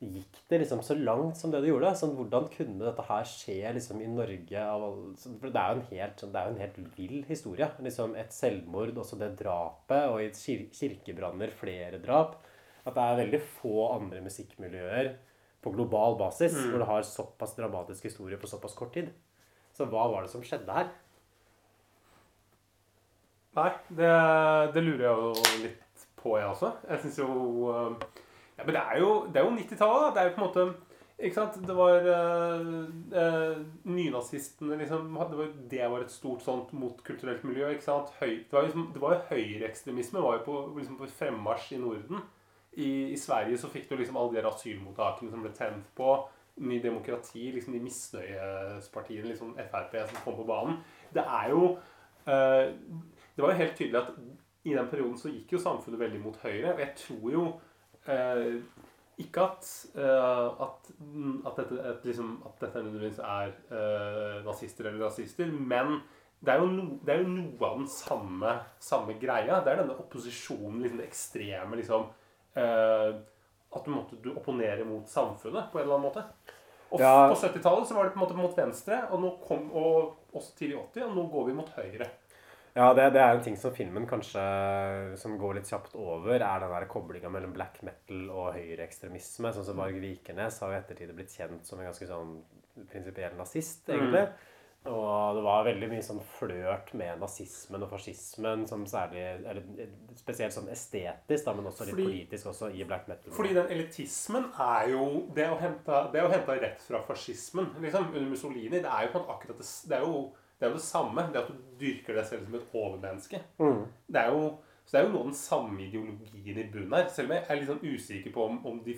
gikk det liksom så langt som det det gjorde? Sånn, hvordan kunne dette her skje liksom i Norge? Av for det er jo en helt, sånn- det er jo en helt vill historie. Liksom Et selvmord, også det drapet, og i kir kirkebranner flere drap. At det er veldig få andre musikkmiljøer på global basis Mm. hvor det har såpass dramatisk historie på såpass kort tid. Så hva var det som skjedde her? Nei, det, det lurer jeg jo litt på, jeg også. Jeg syns jo eh, Ja, men det er jo, jo 90-tallet, da. Det er jo på en måte Ikke sant? Det var øh, øh, Nynazistene, liksom det var, det var et stort sånt motkulturelt miljø. ikke sant? Høy, det var, liksom, det var jo høyreekstremisme var jo på, liksom på fremmarsj i Norden. I, I Sverige så fikk du liksom alle de asylmottakene som ble tent på. Ny Demokrati, liksom de misnøyespartiene, liksom Frp, som kom på banen. Det er jo øh, Det var jo helt tydelig at i den perioden så gikk jo samfunnet veldig mot høyre. Og jeg tror jo eh, ikke at, eh, at, at, dette, at, liksom, at dette nødvendigvis er eh, nazister eller rasister, men det er, no, det er jo noe av den samme, samme greia. Det er denne opposisjonen, liksom det ekstreme liksom eh, At du måtte du opponerer mot samfunnet på en eller annen måte. Og Ja. på 70-tallet så var det på en måte mot venstre, og, nå kom, og også tidlig 80, og nå går vi mot høyre. Ja, det, det er en ting som filmen kanskje som går litt kjapt over, er den koblinga mellom black metal og høyreekstremisme. Sånn som Varg Vikernes har jo ettertid blitt kjent som en ganske sånn prinsipiell nazist, egentlig. Og det var veldig mye sånn flørt med nazismen og fascismen, som særlig Eller spesielt sånn estetisk, da, men også litt Fordi- politisk også i black metal. Fordi den elitismen er jo Det er jo henta, rett fra fascismen. liksom, Under Mussolini. Det er jo akkurat det, det er jo det er jo det samme. Det at du dyrker deg selv som et overmenneske. Mm. Det jo, så det er jo noe av den samme ideologien i bunnen her. Selv om jeg er litt sånn usikker på om, om, de,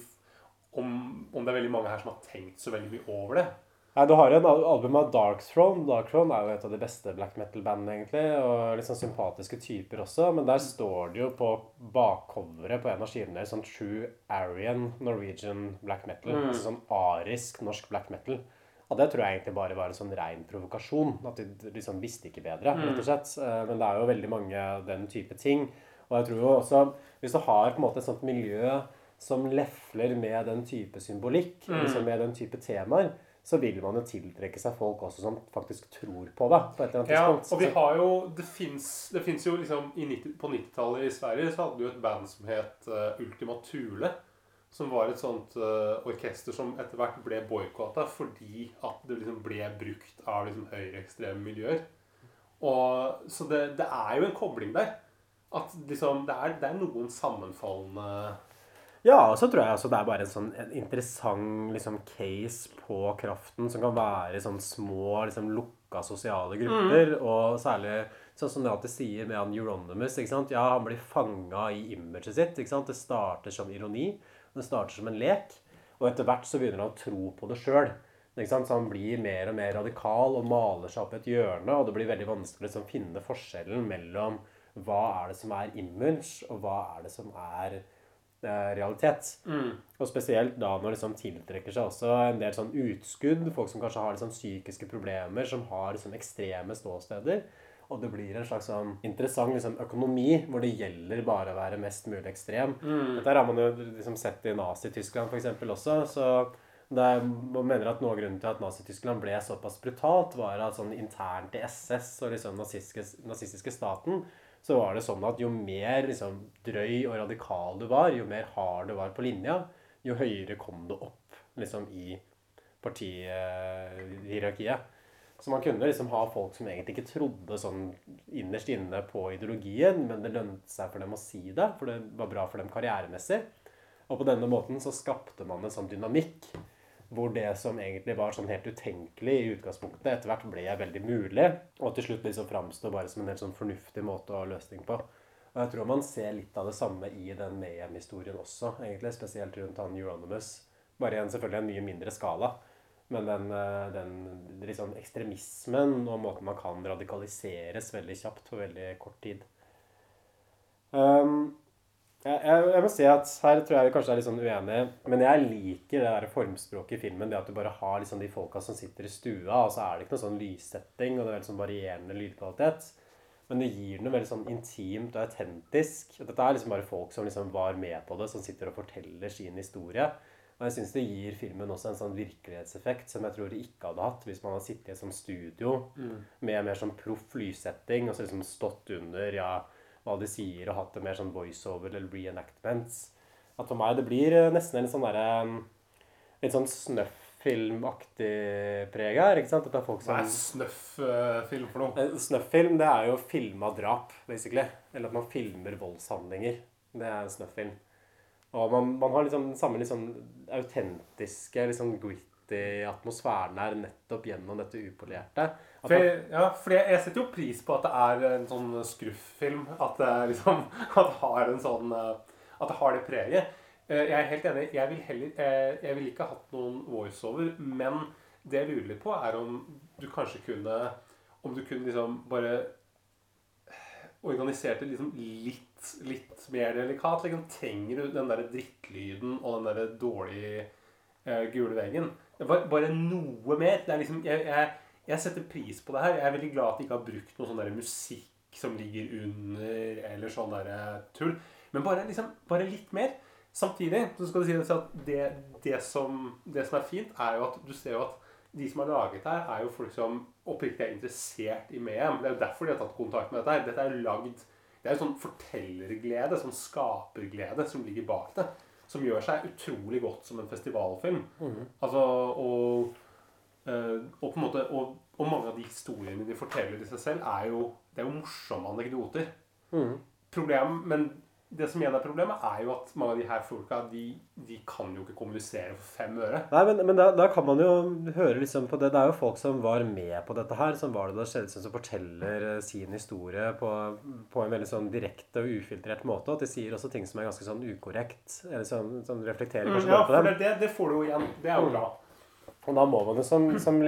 om, om det er veldig mange her som har tenkt så veldig mye over det. Nei, Du har jo en album av Dark Throne. Dark Throne er jo et av de beste black metal-bandene, egentlig. Og litt sånn sympatiske typer også. Men der står det jo på bakcoveret på en av skivene deres sånn True Aryan Norwegian black metal. Mm. Altså sånn arisk norsk black metal. Og det tror jeg egentlig bare var en sånn rein provokasjon. At de liksom visste ikke bedre, Mm. rett og slett. Eh, Men det er jo veldig mange den type ting. Og jeg tror jo også, hvis du har på en måte et sånt miljø som lefler med den type symbolikk, Mm. liksom med den type temaer, så vil man jo tiltrekke seg folk også som faktisk tror på det. på et eller annet Ja, tidspunkt. og vi har jo Det fins jo liksom i 90, På 90-tallet i Sverige så hadde vi jo et band som het uh, Ultima Thule. Som var et sånt uh, orkester som etter hvert ble boikotta fordi at det liksom ble brukt av liksom høyreekstreme miljøer. Og, så det, det er jo en kobling der. At liksom det er, det er noen sammenfallende Ja, og så tror jeg også det er bare en sånn en interessant liksom, case på kraften som kan være i sånne små, liksom, lukka sosiale grupper. Og særlig Sånn som det alltid sier med han Euronymous. Ja, han blir fanga i imaget sitt. Det starter som ironi. Det starter som en lek. Og etter hvert så begynner han å tro på det sjøl. Så han blir mer og mer radikal og maler seg opp et hjørne. Og det blir veldig vanskelig å liksom, finne forskjellen mellom hva er det som er image, og hva er det som er eh, realitet. Mm. Og spesielt da når det liksom tiltrekker seg også en del sånn utskudd. Folk som kanskje har liksom psykiske problemer, som har liksom ekstreme ståsteder. Og det blir en slags sånn interessant liksom, økonomi hvor det gjelder bare å være mest mulig ekstrem. Mm. Dette har man jo liksom sett i Nazi-Tyskland f.eks. også. så det er, man mener at Noe av grunnen til at Nazi-Tyskland ble såpass brutalt, var at sånn internt i SS og liksom nazistiske, nazistiske staten så var det sånn at jo mer liksom, drøy og radikal du var, jo mer hard du var på linja, jo høyere kom du opp liksom, i partihierarkiet. Så man kunne liksom ha folk som egentlig ikke trodde sånn innerst inne på ideologien, men det lønte seg for dem å si det, for det var bra for dem karrieremessig. Og på denne måten så skapte man en sånn dynamikk hvor det som egentlig var sånn helt utenkelig i utgangspunktet, etter hvert ble veldig mulig, og til slutt liksom framsto bare som en helt sånn fornuftig måte å ha løsning på. Og jeg tror man ser litt av det samme i den Mayhem-historien også, egentlig, spesielt rundt han Euronymous. Bare igjen selvfølgelig en mye mindre skala. Men den, eh, den liksom ekstremismen og måten man kan radikaliseres veldig kjapt på veldig kort tid. Um, jeg, jeg, jeg, må si at her tror jeg vi kanskje er litt sånn uenige, men jeg liker det der formspråket i filmen. Det at du bare har liksom de folka som sitter i stua, og så er det ikke noe sånn lyssetting, og det er veldig sånn varierende lydkvalitet. Men det gir noe veldig sånn intimt og autentisk. Dette er liksom bare folk som liksom var med på det, som sitter og forteller sin historie. Og jeg syns det gir filmen også en sånn virkelighetseffekt som jeg tror det ikke hadde hatt hvis man hadde sittet i et sånt studio Mm. med mer sånn proff lyssetting og så liksom stått under ja, hva de sier, og hatt det mer sånn voiceover eller reenactments. At for meg det blir eh, nesten en sånn derre Litt sånn snøff-filmaktig preg her. ikke sant? At det er folk som Hva er snøff-film for noe? Snøfffilm Snøff-film, det er jo filma drap, basically. Eller at man filmer voldshandlinger. Det er en snøff-film. Og man, man har liksom den samme liksom autentiske, liksom gritty atmosfæren her nettopp gjennom dette upolerte. For, jeg- ja, for jeg, setter jo pris på at det er en sånn skruff-film. At det liksom At det har en sånn eh, At det har det preget. Eh, Jeg er helt enig. Jeg vil heller eh, Jeg ville ikke hatt noen voiceover, men det jeg lurer litt på, er om du kanskje kunne Om du kunne liksom bare organisert det liksom litt, litt mer delikat. Liksom, trenger du den der drittlyden og den der dårlige eh, gule veggen? Bare, bare noe mer. Er liksom, jeg, jeg, jeg setter pris på det her. Jeg er veldig glad at de ikke har brukt noe sånn der musikk som ligger under, eller sånn der eh, tull. Men bare, liksom, bare litt mer. Samtidig så skal du si at det, det, som, det som er fint, er jo at du ser jo at de som har laget her, er jo folk som oppriktig er interessert i MEM. Det er jo derfor de har tatt kontakt med dette her. Dette er lagd Det er jo sånn fortellerglede, sånn skaperglede, som ligger bak det. Som gjør seg utrolig godt som en festivalfilm. Mm. Altså, og, eh, og på en måte og, og mange av de historiene de forteller i seg selv, er jo, det er jo morsomme anekdoter. Mm. Problem, men det som igjen er problemet, er jo at mange av de her folka de, de kan jo ikke kommunisere for fem øre. Nei, men, men da, da kan man jo høre liksom på det. Det er jo folk som var med på dette her, som var det da skjedde, som forteller eh, sin historie på, på en veldig sånn direkte og ufiltrert måte. At de sier også ting som er ganske sånn ukorrekt. Eller sånn, som reflekterer kanskje Mm, ja, på for Ja, det, det, det får du jo igjen. Det er jo Mm. bra. Og da må man jo som, som,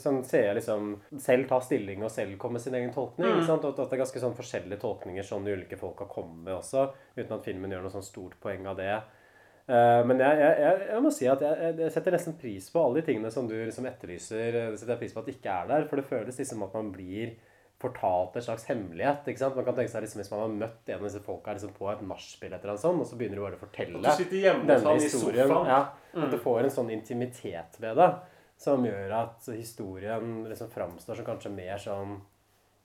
som seer liksom selv ta stilling og selv komme med sin egen tolkning. Mm. Og at det er ganske sånn forskjellige tolkninger som de ulike folka kommer med også, uten at filmen gjør noe sånn stort poeng av det. Uh, men jeg, jeg, jeg, jeg må si at jeg, setter nesten pris på alle de tingene som du liksom etterlyser. Det setter jeg pris på at det ikke er der, for det føles liksom som at man blir fortalt en slags hemmelighet. ikke sant? Man kan tenke seg liksom Hvis man har møtt en av disse folka liksom på et nachspiel, sånn, og så begynner du bare å fortelle At du hjemme han i. Ja, Mm. At du får en sånn intimitet ved det, som gjør at historien liksom framstår som kanskje mer sånn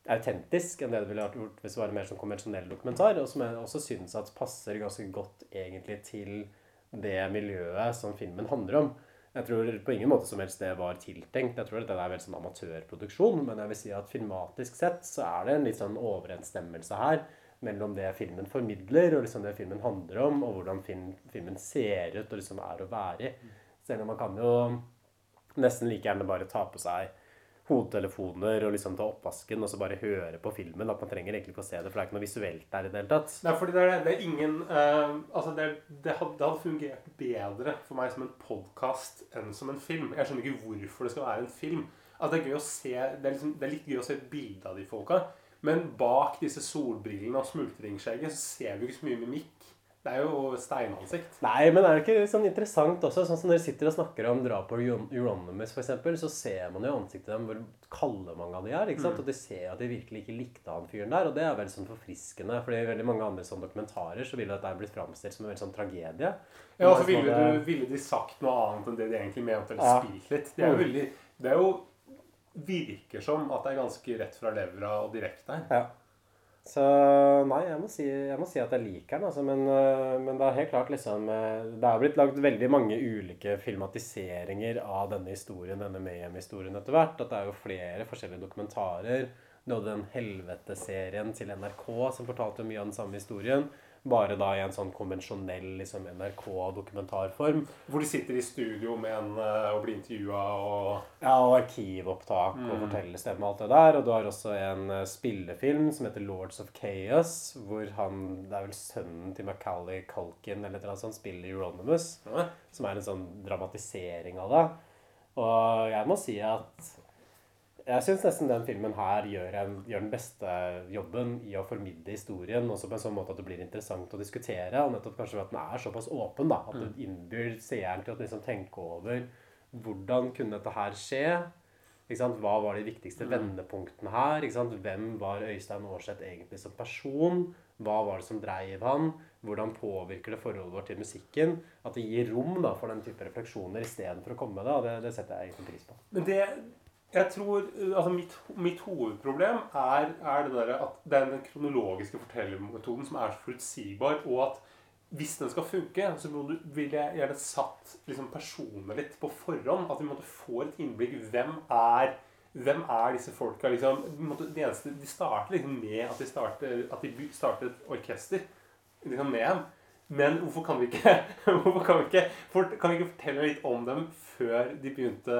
autentisk enn det det ville vært gjort hvis det var en mer sånn konvensjonell dokumentar, og som jeg også syns at passer ganske godt egentlig til det miljøet som filmen handler om. Jeg tror på ingen måte som helst det var tiltenkt. Jeg tror at det er veldig sånn amatørproduksjon, men jeg vil si at filmatisk sett så er det en litt sånn overensstemmelse her mellom det filmen formidler, og liksom det filmen handler om, og hvordan film, filmen ser ut og liksom er å være i. Selv om man kan jo nesten like gjerne bare ta på seg hodetelefoner og liksom ta oppvasken og så bare høre på filmen. At man trenger egentlig ikke å se det, for det er ikke noe visuelt der i det hele tatt. Nei, fordi det er, det er ingen uh, Altså, det, det, hadde, det hadde fungert bedre for meg som en podkast enn som en film. Jeg skjønner ikke hvorfor det skal være en film. Altså, det er gøy å se Det er, liksom, det er litt gøy å se bilde av de folka. Men bak disse solbrillene og smultringskjegget så ser vi ikke så mye mimikk. Det er jo steinansikt. Nei, men er det ikke sånn interessant også? Sånn som dere sitter og snakker om drap på Euron- Euronymous, f.eks., så ser man jo i ansiktet dem hvor kalde mange av de er. ikke sant? Mm. Og de ser at de virkelig ikke likte han fyren der. Og det er veldig sånn forfriskende. For i veldig mange andre sånne dokumentarer så ville dette blitt framstilt som en veldig sånn tragedie. Ja, og så ville, sånn du, ville de sagt noe annet enn det de egentlig mente, eller Ja. spilt litt. Det er jo Mm. veldig Det er jo virker som at det er ganske rett fra levra og direkte her. Ja. Så nei, jeg må si, jeg må si at jeg liker den, altså. Men, øh, men det er helt klart liksom øh, Det er blitt lagd veldig mange ulike filmatiseringer av denne historien, denne Mayhem-historien etter hvert. At det er jo flere forskjellige dokumentarer. Du hadde den Helvete-serien til NRK som fortalte mye av den samme historien. Bare da i en sånn konvensjonell liksom, NRK-dokumentarform. Hvor de sitter i studio med en eh, og blir intervjua og Ja, og arkivopptak og Mm. fortellerstemme og alt det der. Og du har også en eh, spillefilm som heter Lords of Chaos, hvor han Det er vel sønnen til Macaulay Culkin eller noe sånt spiller Euronymous. Mm. Som er en sånn dramatisering av det. Og jeg må si at jeg syns nesten den filmen her gjør, en, gjør den beste jobben i å formidle historien, også på en sånn måte at det blir interessant å diskutere. Og nettopp kanskje ved at den er såpass åpen, da. At Mm. du innbyr seeren til å liksom tenke over hvordan kunne dette her skje? Hva var de viktigste Mm. vendepunktene her? Hvem var Øystein Aarseth egentlig som person? Hva var det som dreiv han? Hvordan påvirker det forholdet vårt til musikken? At det gir rom da, for den type refleksjoner istedenfor å komme med det. Det, det setter jeg egentlig pris på. Men det jeg tror, altså mitt, mitt hovedproblem er, er det der at den kronologiske fortellermetoden som er så forutsigbar, og at hvis den skal funke, så vil jeg gjerne satt liksom, personene litt på forhånd. At vi måtte få et innblikk. Hvem er, hvem er disse folka? Liksom, det eneste, de starter liksom med at de starter, at de starter et orkester liksom med dem. Men hvorfor kan vi ikke, kan vi ikke, kan vi ikke fortelle litt om dem før de begynte,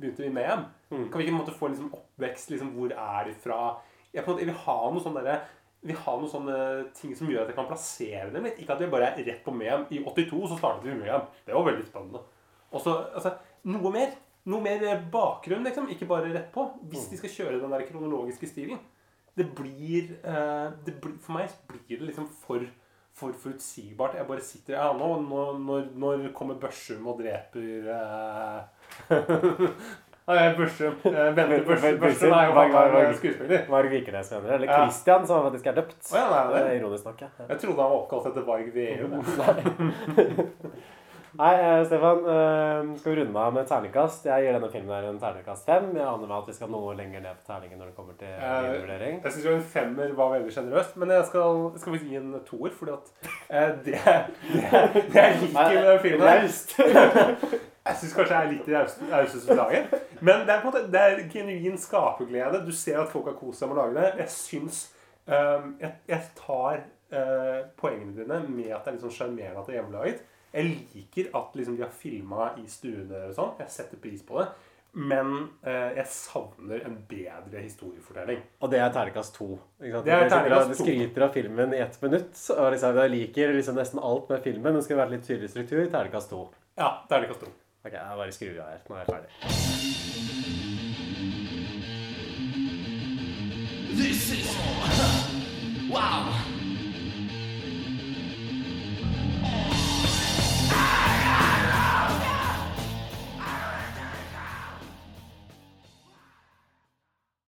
begynte vi med dem? Kan vi ikke måte få liksom, oppvekst? Liksom, hvor er de fra? Jeg, måte, jeg vil ha noe sånn derre vi har noen sånne ting som gjør at jeg kan plassere dem litt. Ikke at vi bare er rett på Mehamn. I 82 så startet vi med Mehamn. Det var veldig spennende. Og så altså, noe mer. Noe mer eh, bakgrunn, liksom. Ikke bare rett på. Hvis de skal kjøre den der kronologiske stilen. Det blir, eh, det blir For meg blir det liksom for, for forutsigbart. Jeg bare sitter Ja, nå, nå, når, når kommer Børsum og dreper eh, Børsum. Bente Børsum. Er jo er skuespiller. Varg Vikernes, mener du? Eller. Christian, som faktisk er døpt. Oh, ja, nei, det det. Ironisk nok, ja. Jeg trodde han var oppkalt etter Varg Veum. Nei, eh, Stefan, eh, skal vi runde av med terningkast? Jeg gir denne filmen her en terningkast fem. Jeg aner meg at vi skal noe lenger ned på terningen når det kommer til Eh, vurdering. Jeg syns en femmer var veldig sjenerøst, men jeg skal, skal vi gi en toer, fordi at eh, det, det, det jeg liker med den filmen. Jeg syns kanskje jeg er litt i laget. Men det er måte, det er genuin skaperglede. Du ser at folk har kost seg med å lage det. Jeg syns um, jeg, jeg tar uh, poengene dine med at det er litt sånn sjarmerende at det er hjemmelaget. Jeg liker at liksom, de har filma i stuene og sånn. Jeg setter pris på det. Men eh, jeg savner en bedre historiefortelling. Og det er terningkast to. Ikke? Det er terningkast to. skryter av filmen i ett minutt. Og liksom, jeg liker liksom nesten alt med filmen. Det skal være litt tydelig struktur. Terningkast to. Ja, terningkast to. Ok, jeg bare skrur av her. Nå er jeg ferdig. This is wow.